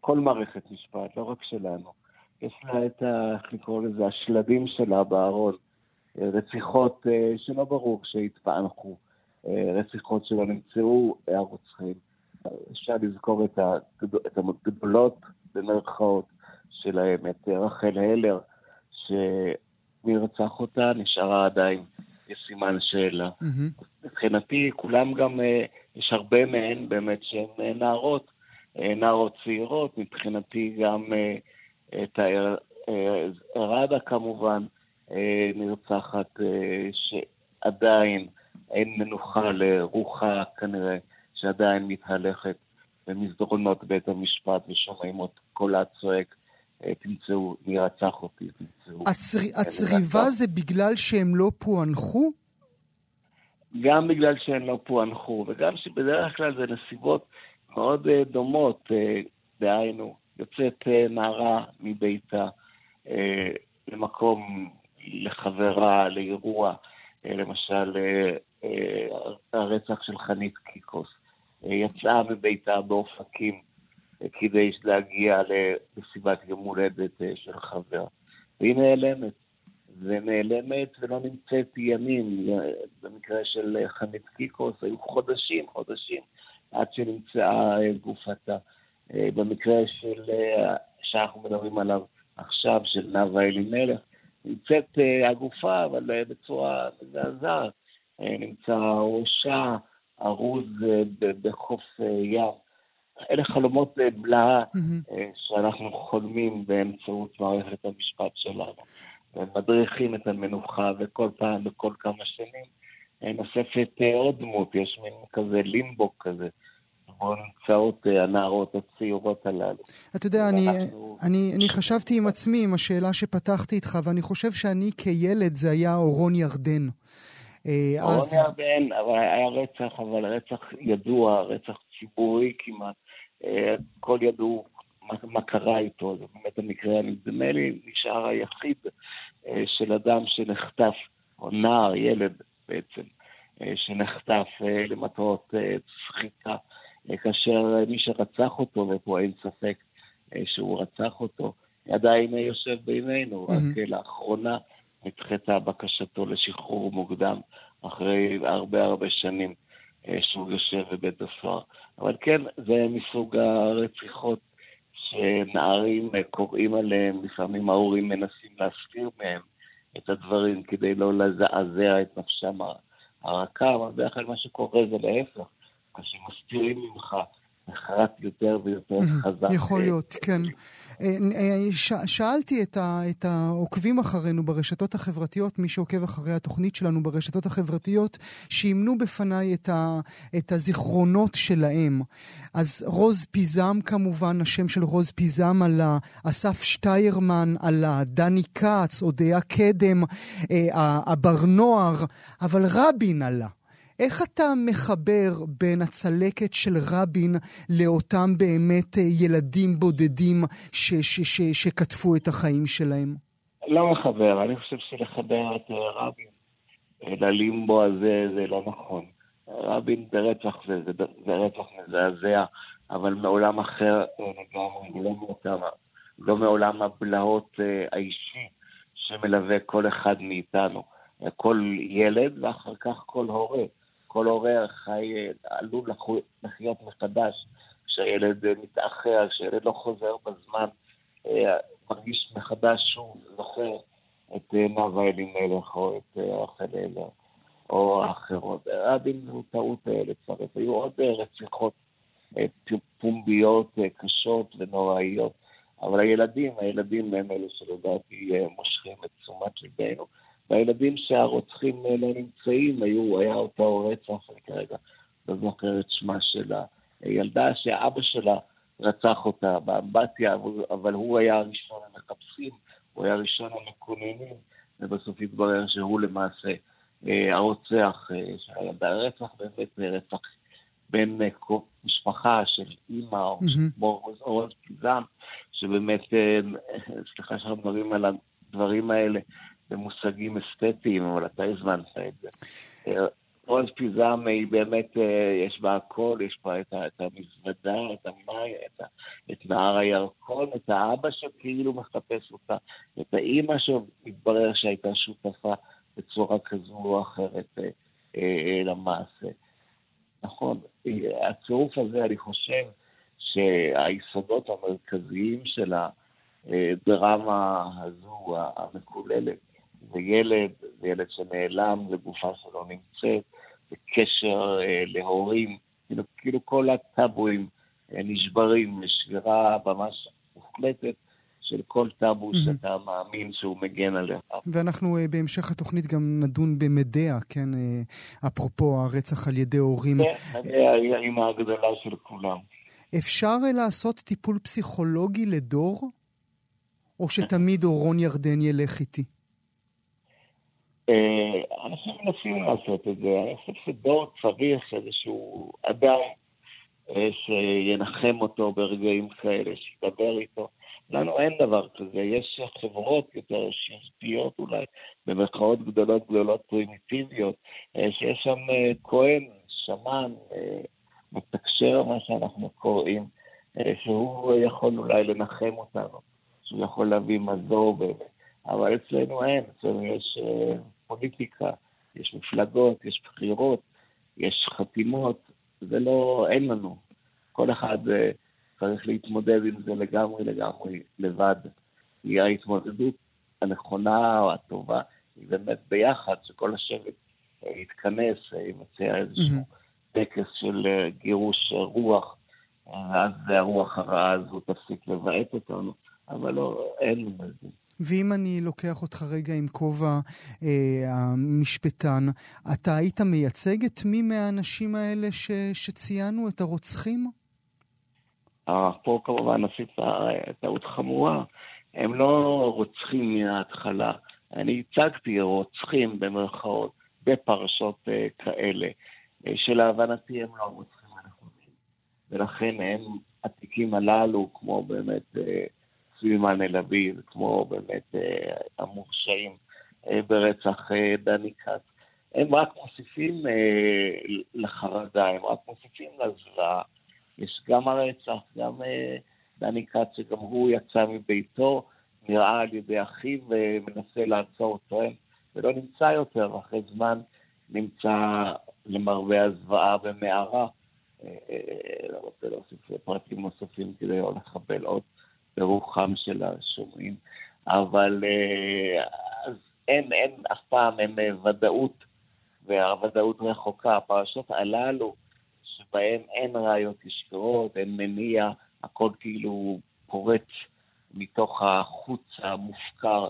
כל מערכת משפט, לא רק שלנו. יש לה את ה... איך לקרוא לזה? השלדים שלה בארון. אה, רציחות אה, שלא ברור שהתפענחו, אה, רציחות שלא נמצאו הרוצחים. אפשר לזכור את, הגדול, את הגדולות במרכאות שלהם, את רחל הלר, שמי רצח אותה נשארה עדיין סימן שאלה. Mm-hmm. מבחינתי, כולם גם, יש הרבה מהן באמת שהן נערות, נערות צעירות, מבחינתי גם את הרדה כמובן, נרצחת שעדיין אין מנוחה לרוחה כנראה, שעדיין מתהלכת במסדרונות בית המשפט ושומעים את קולה צועק. תמצאו, מי רצח אותי, תמצאו. הצריבה זה בגלל שהם לא פוענחו? גם בגלל שהם לא פוענחו, וגם שבדרך כלל זה נסיבות מאוד דומות, דהיינו, יוצאת נערה מביתה למקום לחברה, לאירוע, למשל הרצח של חנית קיקוס. יצאה מביתה באופקים כדי להגיע למסיבת יום הולדת של חבר. והיא נעלמת. ונעלמת ולא נמצאת ימים. במקרה של חנית קיקוס היו חודשים, חודשים, עד שנמצאה גופתה. במקרה של, שאנחנו מדברים עליו עכשיו, של נאוה אלימלך, נמצאת הגופה, אבל בצורה מזעזעת. נמצא ראשה ארוז בחוף ים. אלה חלומות בלהה mm-hmm. שאנחנו חולמים באמצעות מערכת המשפט שלנו. ומדריכים את המנוחה, וכל פעם, בכל כמה שנים, נוספת עוד דמות, יש מין כזה לימבו כזה. שבו נמצאות הנערות הצעירות הללו. אתה יודע, אני, אני, אני חשבתי עם עצמי, עם השאלה שפתחתי איתך, ואני חושב שאני כילד זה היה אורון ירדן. אורון אז... ירדן, אבל היה רצח, אבל רצח ידוע, רצח ציבורי כמעט. הכל ידעו מה, מה קרה איתו, זה באמת המקרה, נדמה לי, נשאר היחיד של אדם שנחטף, או נער, ילד בעצם, שנחטף למטרות סחיטה. כאשר מי שרצח אותו, ופה אין ספק שהוא רצח אותו, עדיין יושב בינינו, mm-hmm. רק לאחרונה נדחתה בקשתו לשחרור מוקדם, אחרי הרבה הרבה שנים שהוא יושב בבית הסוהר. אבל כן, זה מסוג הרציחות שנערים קוראים עליהם, לפעמים ההורים מנסים להסתיר מהם את הדברים כדי לא לזעזע את נפשם הרכה, אבל בדרך כלל מה שקורה זה להפך. שמסתירים ממך נחרט יותר ויותר חזק. יכול להיות, כן. אה, אה, שאלתי את, ה- את העוקבים אחרינו ברשתות החברתיות, מי שעוקב אחרי התוכנית שלנו ברשתות החברתיות, שימנו בפניי את, ה- את הזיכרונות שלהם. אז רוז פיזם כמובן, השם של רוז פיזם עלה, אסף שטיירמן עלה, דני כץ, אודיה קדם, אה, הבר-נוער, אבל רבין עלה. איך אתה מחבר בין הצלקת של רבין לאותם באמת ילדים בודדים ש- ש- ש- שקטפו את החיים שלהם? לא מחבר, אני חושב שלחבר את רבין ללימבו הזה זה לא נכון. רבין זה רצח, זה, זה, זה רצח מזעזע, אבל מעולם אחר לגמרי, לא מאותם, לא מעולם הבלהות האישי שמלווה כל אחד מאיתנו. כל ילד ואחר כך כל הורה. כל הורה חי, עלול לחיות מחדש כשהילד מתאחר, כשהילד לא חוזר בזמן, מרגיש מחדש שוב, זוכר את נאוה אלימלך או את רחל אלר או האחרות. רבין זו טעות לצרף. היו עוד רציחות פומביות קשות ונוראיות, אבל הילדים, הילדים הם אלו שלדעתי מושכים את תשומת ליבנו. והילדים שהרוצחים לא נמצאים, היו, היה אותו רצח, אני כרגע לא זוכר את שמה של הילדה שאבא שלה רצח אותה באמבטיה, אבל הוא היה הראשון המחפשים, הוא היה הראשון המקוננים, ובסוף התברר שהוא למעשה הרוצח של הילדה. רצח באמת רצח בין משפחה של אימא או של פיזם, שבאמת, סליחה שאנחנו מדברים על הדברים האלה, במושגים אסתטיים, אבל אתה הזמנת את זה. רוז פיזם היא באמת, אה, יש בה הכל, יש בה את, את המזוודה, את המים, את, את נהר הירקון, את האבא שכאילו מחפש אותה, את האימא שמתברר שהייתה שותפה בצורה כזו או אחרת אה, אה, למעשה. נכון, הצירוף הזה, אני חושב שהיסודות המרכזיים של הדרמה הזו, המקוללת, זה ילד, זה ילד שנעלם, זה גופה שלא נמצאת, זה קשר אה, להורים, כאילו, כאילו כל הטאבואים אה, נשברים, נשברה ממש מוחלטת של כל טאבו mm-hmm. שאתה מאמין שהוא מגן עליך. ואנחנו uh, בהמשך התוכנית גם נדון במדיה, כן, uh, אפרופו הרצח על ידי הורים. כן, מדיה היא האימא הגדולה של כולם. אפשר uh, לעשות טיפול פסיכולוגי לדור? או שתמיד אורון ירדן ילך איתי? אנשים מנסים לעשות את זה. אני חושב שדור צריך איזשהו אדם שינחם אותו ברגעים כאלה, שידבר איתו. לנו אין דבר כזה, יש חברות יותר שבטיות אולי, במרכאות גדולות גדולות פרימיטיביות, אה, שיש שם אה, כהן, שמן, אה, מתקשר, מה שאנחנו קוראים, שהוא יכול אולי לנחם אותנו, שהוא יכול להביא מזור באמת, אבל אצלנו אין, אצלנו יש פוליטיקה, יש מפלגות, יש בחירות, יש חתימות, זה לא, אין לנו. כל אחד... צריך להתמודד עם זה לגמרי לגמרי לבד. היא ההתמודדות הנכונה או הטובה, היא באמת ביחד, שכל השבט יתכנס, יבצע איזשהו טקס של אה, גירוש רוח, אז הרוח הרעה הזו תפסיק לבעט אותנו, אבל לא, אין לזה. ואם אני לוקח אותך רגע עם כובע אה, המשפטן, אתה היית מייצג את מי מהאנשים האלה ש, שציינו, את הרוצחים? פה כמובן עשית טעות חמורה. הם לא רוצחים מההתחלה. אני הצגתי רוצחים במרכאות בפרשות uh, כאלה, uh, שלהבנתי הם לא רוצחים הנכונים. ולכן הם, התיקים הללו, כמו באמת uh, סבימן אל אביב, כמו באמת uh, המורשעים uh, ברצח uh, דני כץ, הם רק מוסיפים לחרדה, הם רק מוסיפים לזוועה. יש גם הרצח, גם אה, דני כץ, שגם הוא יצא מביתו, נראה על ידי אחיו ומנסה לעצור אותו, ולא נמצא יותר, ואחרי זמן נמצא למרבה הזוועה במערה. אה, אה, לא רוצה להוסיף פרטים נוספים כדי לא לחבל עוד ברוחם של השומעים, אבל אז אין, אין אף פעם, אין ודאות, והוודאות רחוקה. הפרשות הללו, שבהם אין ראיות ישקרות, אין מניע, הכל כאילו פורץ מתוך החוץ המופקר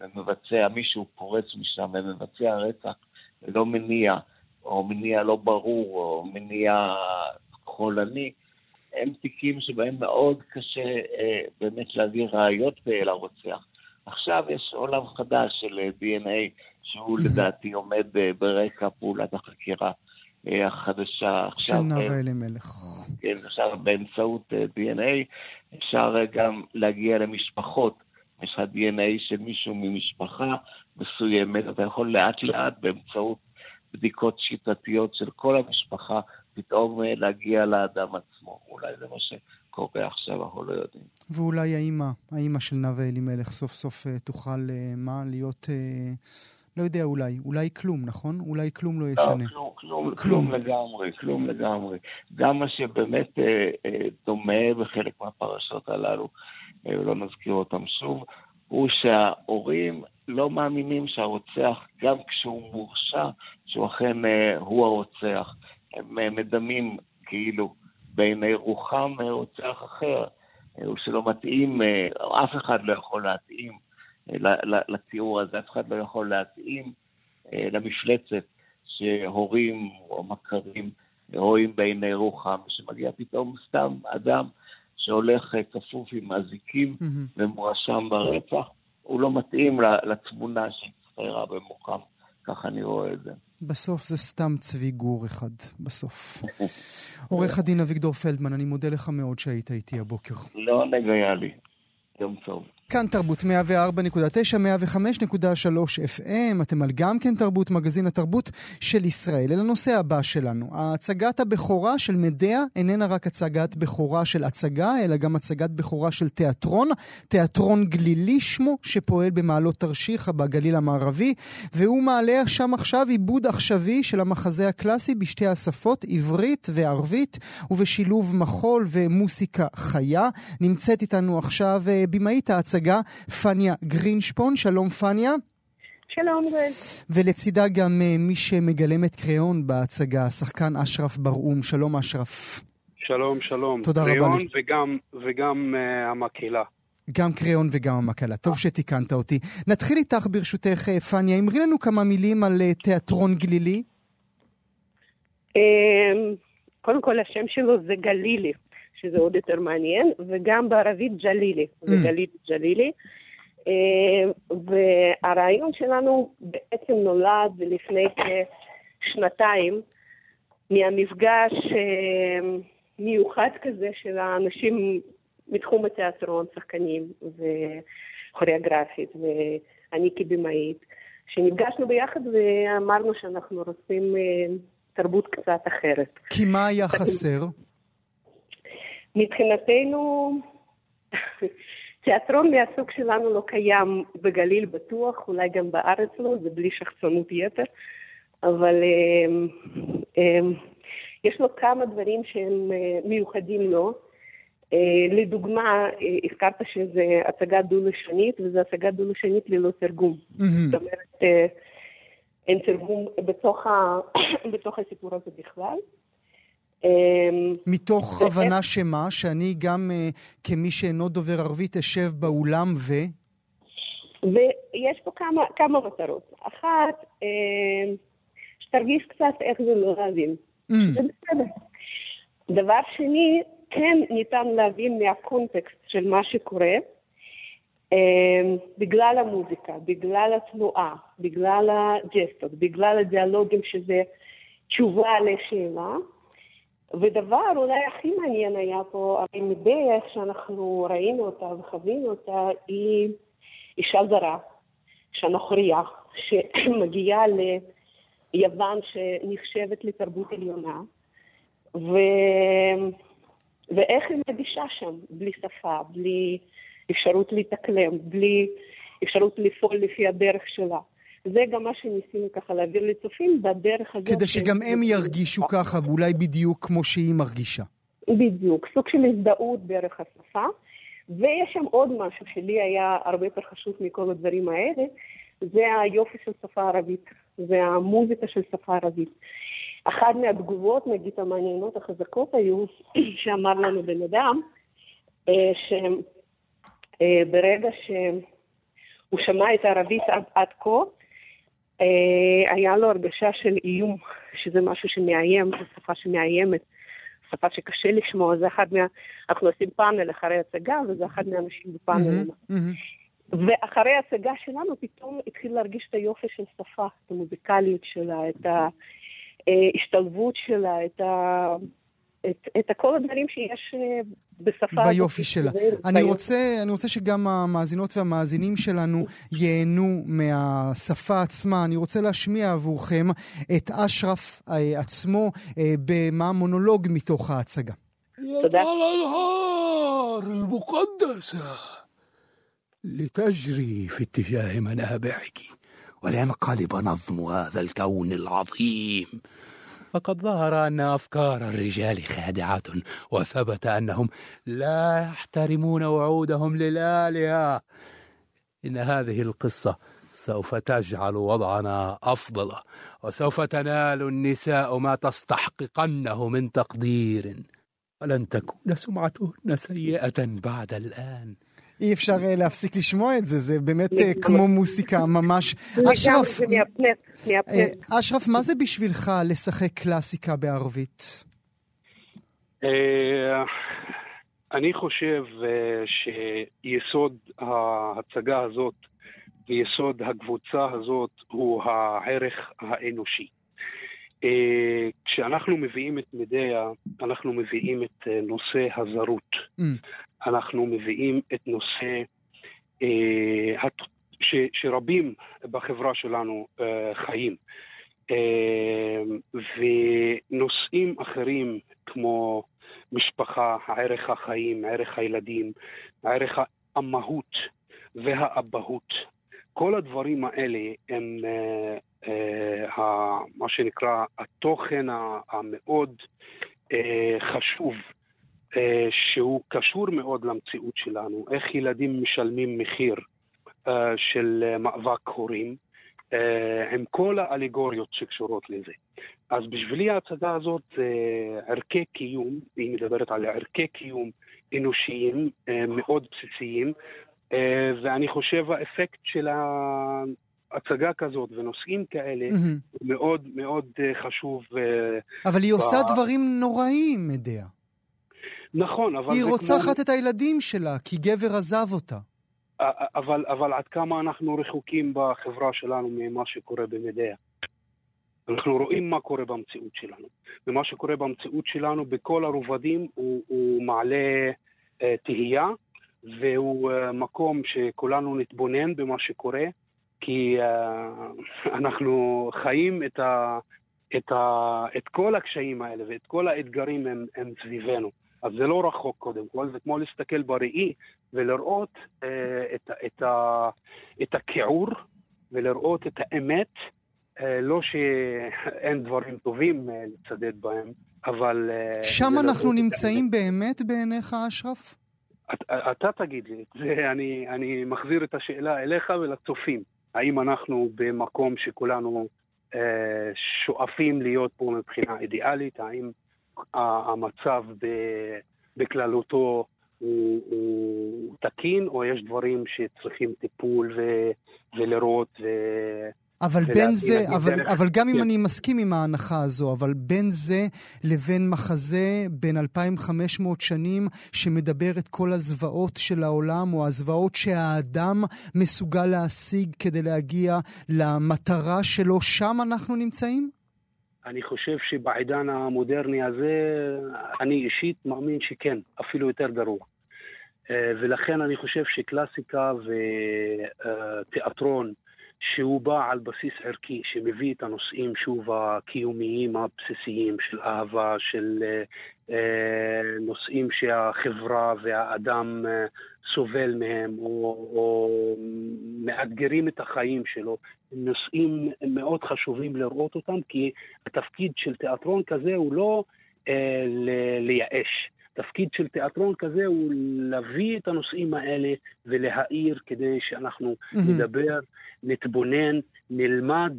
ומבצע, מישהו פורץ משם ומבצע רצח ללא מניע, או מניע לא ברור, או מניע חולני, הם תיקים שבהם מאוד קשה אה, באמת להביא ראיות לרוצח. עכשיו יש עולם חדש של DNA, שהוא לדעתי עומד אה, ברקע פעולת החקירה. אה, החדשה עכשיו. של נאוה אלימלך. כן, עכשיו באמצעות אה, DNA אפשר אה, גם להגיע למשפחות. יש לך DNA של מישהו ממשפחה מסוימת, אתה יכול לאט לאט באמצעות בדיקות שיטתיות של כל המשפחה, פתאום להגיע לאדם עצמו. אולי זה מה שקורה עכשיו, אנחנו לא יודעים. ואולי האימא, האימא של נאוה אלימלך סוף סוף תוכל, מה, להיות... לא יודע, אולי. אולי כלום, נכון? אולי כלום לא, לא ישנה. לא, כלום, כלום, כלום לגמרי, כלום לגמרי. גם מה שבאמת אה, אה, דומה בחלק מהפרשות הללו, אה, לא נזכיר אותם שוב, הוא שההורים לא מאמינים שהרוצח, גם כשהוא מורשע, שהוא אכן אה, הוא הרוצח. הם אה, מדמים כאילו בעיני רוחם אה, רוצח אחר, אה, שלא מתאים, אה, אף אחד לא יכול להתאים. לתיאור הזה, אף אחד לא יכול להתאים אה, למפלצת שהורים או מכרים רואים בעיני רוחם, שמגיע פתאום סתם אדם שהולך אה, כפוף עם אזיקים mm-hmm. ומואשם ברצח, הוא לא מתאים לתמונה שהצטיירה במוחם, ככה אני רואה את זה. בסוף זה סתם צבי גור אחד, בסוף. עורך הדין אביגדור פלדמן, אני מודה לך מאוד שהיית איתי הבוקר. לא נגיה לי. יום טוב. כאן תרבות 104.9, 105.3 FM, אתם על גם כן תרבות, מגזין התרבות של ישראל. אל הנושא הבא שלנו. הצגת הבכורה של מדיה איננה רק הצגת בכורה של הצגה, אלא גם הצגת בכורה של תיאטרון. תיאטרון גלילי שמו, שפועל במעלות תרשיחא בגליל המערבי, והוא מעלה שם עכשיו עיבוד עכשווי של המחזה הקלאסי בשתי השפות, עברית וערבית, ובשילוב מחול ומוסיקה חיה. נמצאת איתנו עכשיו אה, במאית ההצגה. ההצגה, פניה גרינשפון. שלום פניה. שלום גואל. ולצידה גם uh, מי שמגלם את קריאון בהצגה, השחקן אשרף ברעום. שלום אשרף. שלום, שלום. תודה רבה. קריאון וגם, וגם uh, המקהלה. גם קריאון וגם המקהלה. טוב שתיקנת אותי. נתחיל איתך ברשותך, פניה. אמרי לנו כמה מילים על uh, תיאטרון גלילי. אמ, קודם כל, השם שלו זה גלילי. שזה עוד יותר מעניין, וגם בערבית ג'לילי, mm. גלית ג'לילי. אה, והרעיון שלנו בעצם נולד לפני כשנתיים מהמפגש אה, מיוחד כזה של האנשים מתחום התיאטרון, שחקנים וכוריאוגרפית, ואני כבמאית, שנפגשנו ביחד ואמרנו שאנחנו רוצים אה, תרבות קצת אחרת. כי מה היה חסר? מבחינתנו, תיאטרון מהסוג שלנו לא קיים בגליל בטוח, אולי גם בארץ לא, זה בלי שחצנות יתר, אבל um, um, יש לו כמה דברים שהם uh, מיוחדים לו. Uh, לדוגמה, uh, הזכרת שזו הצגה דו-לשונית, וזו הצגה דו-לשונית ללא תרגום. זאת אומרת, אין תרגום בתוך, ה... בתוך הסיפור הזה בכלל. אמ, מתוך הבנה שמה? שאני גם אה, כמי שאינו דובר ערבית אשב באולם ו... ויש פה כמה, כמה מטרות. אחת, אמ, שתרגיש קצת איך זה לא להבין. Mm. זה בסדר. דבר שני, כן ניתן להבין מהקונטקסט של מה שקורה, אמ, בגלל המוזיקה, בגלל התנועה, בגלל הג'סטות, בגלל הדיאלוגים שזה תשובה לשאלה. ודבר אולי הכי מעניין היה פה, הרי מדרך שאנחנו ראינו אותה וחווינו אותה, היא אישה זרה, שנוכריה, שמגיעה ליוון שנחשבת לתרבות עליונה, ו... ואיך היא מגישה שם, בלי שפה, בלי אפשרות להתאקלם, בלי אפשרות לפעול לפי הדרך שלה. זה גם מה שניסינו ככה להעביר לצופים בדרך הזאת. כדי שגם הם ירגישו ככה, ואולי בדיוק כמו שהיא מרגישה. בדיוק, סוג של הזדהות דרך השפה. ויש שם עוד משהו שלי היה הרבה יותר חשוב מכל הדברים האלה, זה היופי של שפה ערבית, זה המוזיקה של שפה ערבית. אחת מהתגובות, נגיד, המעניינות החזקות היו, שאמר לנו בן אדם, אה, שברגע אה, שהוא שמע את הערבית עד, עד כה, היה לו הרגשה של איום, שזה משהו שמאיים, זו שפה שמאיימת, שפה שקשה לשמוע, זה אחד מה... אנחנו עושים פאנל אחרי הצגה, וזה אחד מהאנשים בפאנל. Mm-hmm, mm-hmm. ואחרי ההצגה שלנו פתאום התחיל להרגיש את היופי של שפה, את המוזיקליות שלה, את ההשתלבות שלה, את ה... את, את כל הדברים שיש אה, בשפה... ביופי שלה. אני רוצה, אני רוצה שגם המאזינות והמאזינים שלנו ייהנו מהשפה עצמה. אני רוצה להשמיע עבורכם את אשרף אה, עצמו אה, במה מונולוג מתוך ההצגה. תודה. لتجري في اتجاه منابعك ولينقلب نظم هذا الكون العظيم فقد ظهر أن أفكار الرجال خادعة وثبت أنهم لا يحترمون وعودهم للآلهة. إن هذه القصة سوف تجعل وضعنا أفضل وسوف تنال النساء ما تستحققنه من تقدير. ولن تكون سمعتهن سيئة بعد الآن. אי אפשר אה, להפסיק לשמוע את זה, זה באמת אה, כמו מוסיקה ממש. אשרף, אה, אשרף, מה זה בשבילך לשחק קלאסיקה בערבית? אני חושב שיסוד ההצגה הזאת ויסוד הקבוצה הזאת הוא הערך האנושי. כשאנחנו מביאים את מדיה, אנחנו מביאים את נושא הזרות. Mm. אנחנו מביאים את נושא ש, שרבים בחברה שלנו חיים. ונושאים אחרים כמו משפחה, ערך החיים, ערך הילדים, ערך המהות והאבהות, כל הדברים האלה הם uh, uh, מה שנקרא התוכן המאוד uh, חשוב שהוא קשור מאוד למציאות שלנו, איך ילדים משלמים מחיר uh, של מאבק הורים. עם כל האלגוריות שקשורות לזה. אז בשבילי ההצגה הזאת זה ערכי קיום, היא מדברת על ערכי קיום אנושיים מאוד בסיסיים, ואני חושב האפקט של הצגה כזאת ונושאים כאלה mm-hmm. מאוד מאוד חשוב. אבל היא ב... עושה דברים נוראים, מדיה. נכון, אבל... היא רוצחת כמו... את הילדים שלה, כי גבר עזב אותה. אבל, אבל עד כמה אנחנו רחוקים בחברה שלנו ממה שקורה במדיה. אנחנו רואים מה קורה במציאות שלנו. ומה שקורה במציאות שלנו בכל הרובדים הוא, הוא מעלה אה, תהייה, והוא אה, מקום שכולנו נתבונן במה שקורה, כי אה, אנחנו חיים את, ה, את, ה, את כל הקשיים האלה ואת כל האתגרים הם, הם סביבנו. אז זה לא רחוק קודם כל, זה כמו להסתכל בראי ולראות אה, את, את, ה, את הכיעור ולראות את האמת, אה, לא שאין דברים טובים אה, לצדד בהם, אבל... אה, שם אנחנו נמצאים באמת בעיניך, אשרף? אתה, אתה תגיד לי, זה, אני, אני מחזיר את השאלה אליך ולצופים. האם אנחנו במקום שכולנו אה, שואפים להיות פה מבחינה אידיאלית? האם המצב בכללותו הוא, הוא תקין, או יש דברים שצריכים טיפול ו, ולראות ו... אבל בין זה, אבל, אבל גם אם כן. אני מסכים עם ההנחה הזו, אבל בין זה לבין מחזה בין 2,500 שנים שמדבר את כל הזוועות של העולם, או הזוועות שהאדם מסוגל להשיג כדי להגיע למטרה שלו, שם אנחנו נמצאים? אני חושב שבעידן המודרני הזה, אני אישית מאמין שכן, אפילו יותר גרוע. אה, ולכן אני חושב שקלאסיקה ותיאטרון שהוא בא על בסיס ערכי, שמביא את הנושאים, שוב, הקיומיים הבסיסיים של אהבה, של אה, נושאים שהחברה והאדם אה, סובל מהם, או, או מאתגרים את החיים שלו, נושאים מאוד חשובים לראות אותם, כי התפקיד של תיאטרון כזה הוא לא אה, לייאש. תפקיד של תיאטרון כזה הוא להביא את הנושאים האלה ולהאיר כדי שאנחנו mm-hmm. נדבר, נתבונן, נלמד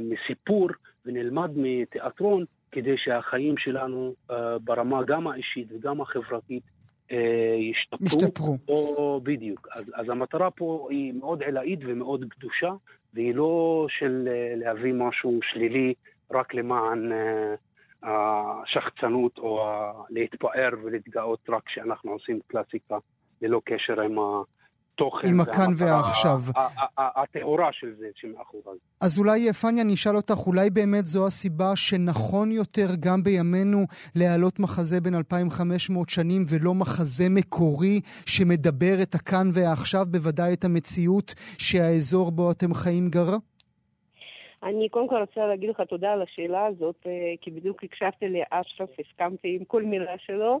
מסיפור ונלמד מתיאטרון כדי שהחיים שלנו uh, ברמה גם האישית וגם החברתית ישתפרו. ישתפרו. או בדיוק. אז, אז המטרה פה היא מאוד עילאית ומאוד קדושה, והיא לא של uh, להביא משהו שלילי רק למען... Uh, השחצנות או להתפאר ולהתגאות רק כשאנחנו עושים קלאסיקה ללא קשר עם התוכן. עם הכאן והעכשיו. הטהורה של זה שמאחורי. אז אולי, פניה, אני אשאל אותך, אולי באמת זו הסיבה שנכון יותר גם בימינו להעלות מחזה בין 2,500 שנים ולא מחזה מקורי שמדבר את הכאן והעכשיו, בוודאי את המציאות שהאזור בו אתם חיים גרה? אני קודם כל רוצה להגיד לך תודה על השאלה הזאת, אה, כי בדיוק הקשבתי לאשרף, הסכמתי עם כל מילה שלו,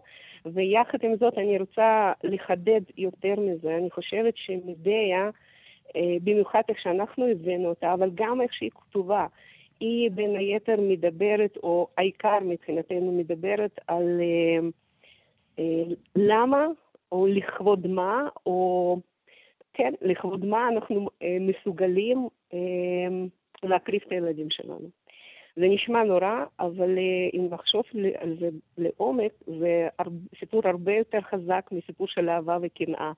ויחד עם זאת אני רוצה לחדד יותר מזה. אני חושבת שמדיה, אה, במיוחד איך שאנחנו הבאנו אותה, אבל גם איך שהיא כתובה, היא בין היתר מדברת, או העיקר מבחינתנו מדברת על אה, למה, או לכבוד מה, או כן, לכבוד מה אנחנו מסוגלים להקריב את הילדים שלנו. זה נשמע נורא, אבל אה, אם נחשוב על זה לעומק, זה סיפור הרבה יותר חזק מסיפור של אהבה וקנאה.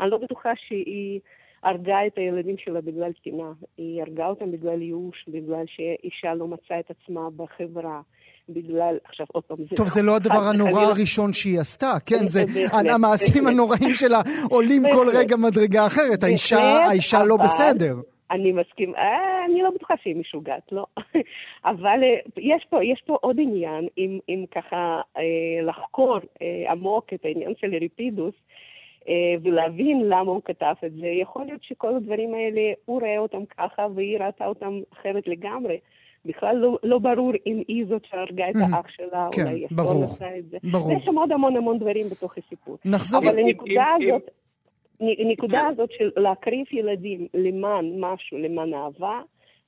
אני לא בטוחה שהיא הרגה את הילדים שלה בגלל קנאה, היא הרגה אותם בגלל ייאוש, בגלל שאישה לא מצאה את עצמה בחברה. בגלל, עכשיו עוד פעם, טוב, זה לא הדבר הנורא לא- הראשון שהיא עשתה, כן, זה, המעשים הנוראים שלה עולים כל רגע מדרגה אחרת, האישה לא בסדר. אני מסכים, אה, אני לא בטוחה שהיא משוגעת, לא. אבל אה, יש פה, יש פה עוד עניין, אם, אם ככה אה, לחקור עמוק את העניין של ריפידוס, אה, ולהבין למה הוא כתב את זה. יכול להיות שכל הדברים האלה, הוא רואה אותם ככה והיא ראתה אותם אחרת לגמרי. בכלל לא, לא ברור אם היא זאת שהרגה את האח שלה, כן, אולי יפון ברור, עשה את זה. ברור. יש שם עוד המון המון דברים בתוך הסיפור. נחזור... אבל הנקודה אם- הזאת, הנקודה הזאת של להקריב ילדים למען משהו, למען אהבה,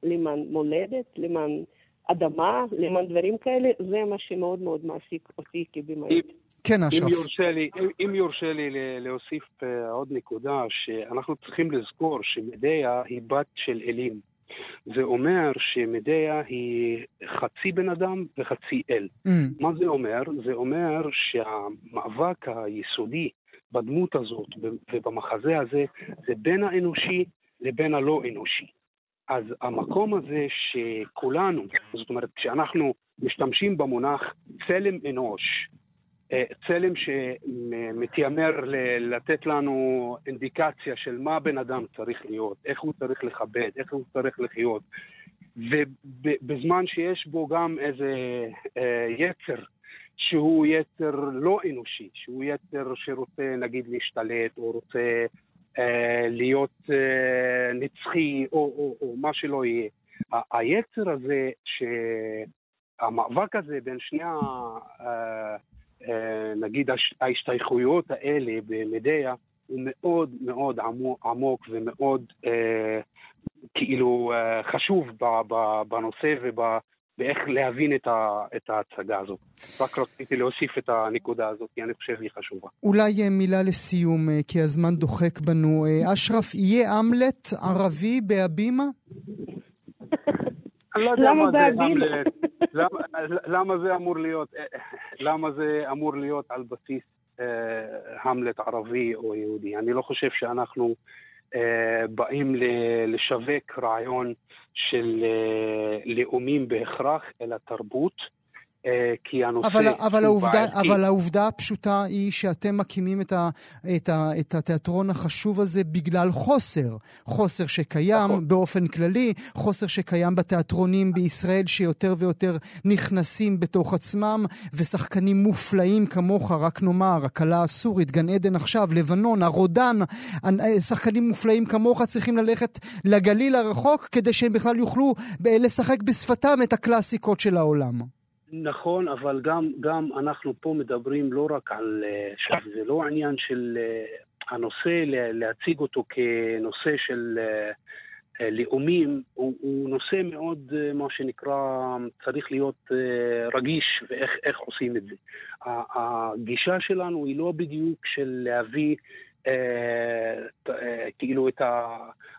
למען מולדת, למען אדמה, למען דברים כאלה, זה מה שמאוד מאוד מעסיק אותי כבמאית. כן, אם אשרף. יורשה לי, אם, אם יורשה לי להוסיף uh, עוד נקודה, שאנחנו צריכים לזכור שמדיה היא בת של אלים. זה אומר שמדיה היא חצי בן אדם וחצי אל. Mm, מה זה אומר? זה אומר שהמאבק היסודי בדמות הזאת ובמחזה הזה זה בין האנושי לבין הלא אנושי. אז המקום הזה שכולנו, זאת אומרת, כשאנחנו משתמשים במונח צלם אנוש, אה, צלם שמתיימר לתת לנו אינדיקציה של מה בן אדם צריך להיות, איך הוא צריך לכבד, איך הוא צריך לחיות, ובזמן שיש בו גם איזה אה, יצר שהוא יצר לא אנושי, שהוא יצר שרוצה נגיד להשתלט או רוצה אה, להיות אה, נצחי או, או, או מה שלא יהיה. ה- היצר הזה, שהמאבק הזה בין שני ה... אה, אה, נגיד הש- ההשתייכויות האלה במדיה הוא מאוד מאוד עמוק, ומאוד אה, כאילו אה, חשוב ב- ב- בנושא ובאיך להבין את, ה, את ההצגה הזאת. רק רציתי להוסיף את הנקודה הזאת, כי אני חושב שהיא חשובה. אולי אה, מילה לסיום, אה, כי הזמן דוחק בנו. אה, אשרף, יהיה אמלט ערבי בהבימה? אני לא יודע למה מה זה בהבימה? המלט, למה, למה זה אמור להיות, למה זה אמור להיות על בסיס המלט ערבי או יהודי. אני לא חושב שאנחנו באים ל- לשווק רעיון של אה, לאומים בהכרח, אלא תרבות. אה, כי הנושא אבל, אבל, העובדה, בעייתי. אבל העובדה הפשוטה היא שאתם מקימים את, ה, את, ה, את התיאטרון החשוב הזה בגלל חוסר. חוסר שקיים נכון. באופן כללי, חוסר שקיים בתיאטרונים בישראל שיותר ויותר נכנסים בתוך עצמם, ושחקנים מופלאים כמוך, רק נאמר, הכלה הסורית, גן עדן עכשיו, לבנון, הרודן, אנ- שחקנים מופלאים כמוך צריכים ללכת לגליל הרחוק כדי שהם בכלל יוכלו ב- לשחק בשפתם את הקלאסיקות של העולם. נכון, אבל גם, גם אנחנו פה מדברים לא רק על... אה, זה לא עניין של אה, הנושא, להציג אותו כנושא של אה, לאומים, הוא, הוא נושא מאוד, מה שנקרא, צריך להיות רגיש, ואיך איך עושים את זה. הגישה שלנו היא לא בדיוק של להביא כאילו את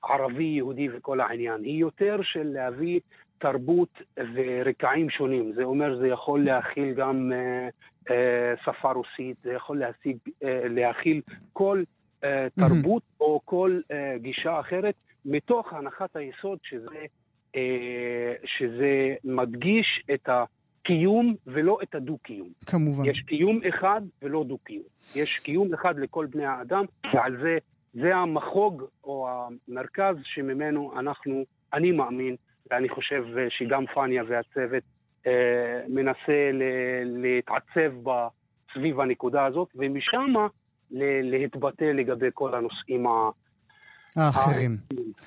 הערבי-יהודי וכל העניין, היא יותר של להביא תרבות ורקעים שונים. זה אומר, זה יכול להכיל גם אה, אה, שפה רוסית, זה יכול להשיג, אה, להכיל כל אה, תרבות או כל אה, גישה אחרת, מתוך הנחת היסוד שזה, אה, שזה מדגיש את הקיום ולא את הדו-קיום. כמובן. יש קיום אחד ולא דו-קיום. יש קיום אחד לכל בני האדם, ועל זה, זה המחוג או המרכז שממנו אנחנו, אני מאמין, ואני חושב שגם פניה והצוות אה, מנסה להתעצב סביב הנקודה הזאת, ומשם להתבטא לגבי כל הנושאים. האחרים.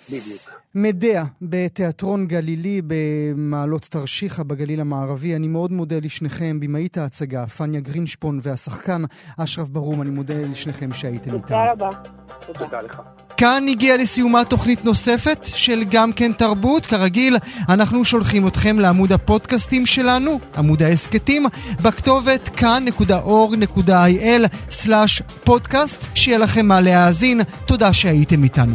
בדיוק. מדיה בתיאטרון גלילי במעלות תרשיחא בגליל המערבי. אני מאוד מודה לשניכם, במאית ההצגה, פניה גרינשפון והשחקן אשרף ברום, אני מודה לשניכם שהייתם איתנו. תודה רבה. תודה לך. כאן הגיעה לסיומה תוכנית נוספת של גם כן תרבות. כרגיל, אנחנו שולחים אתכם לעמוד הפודקאסטים שלנו, עמוד ההסכתים, בכתובת כאן.org.il/פודקאסט. שיהיה לכם מה להאזין. תודה שהייתם איתנו.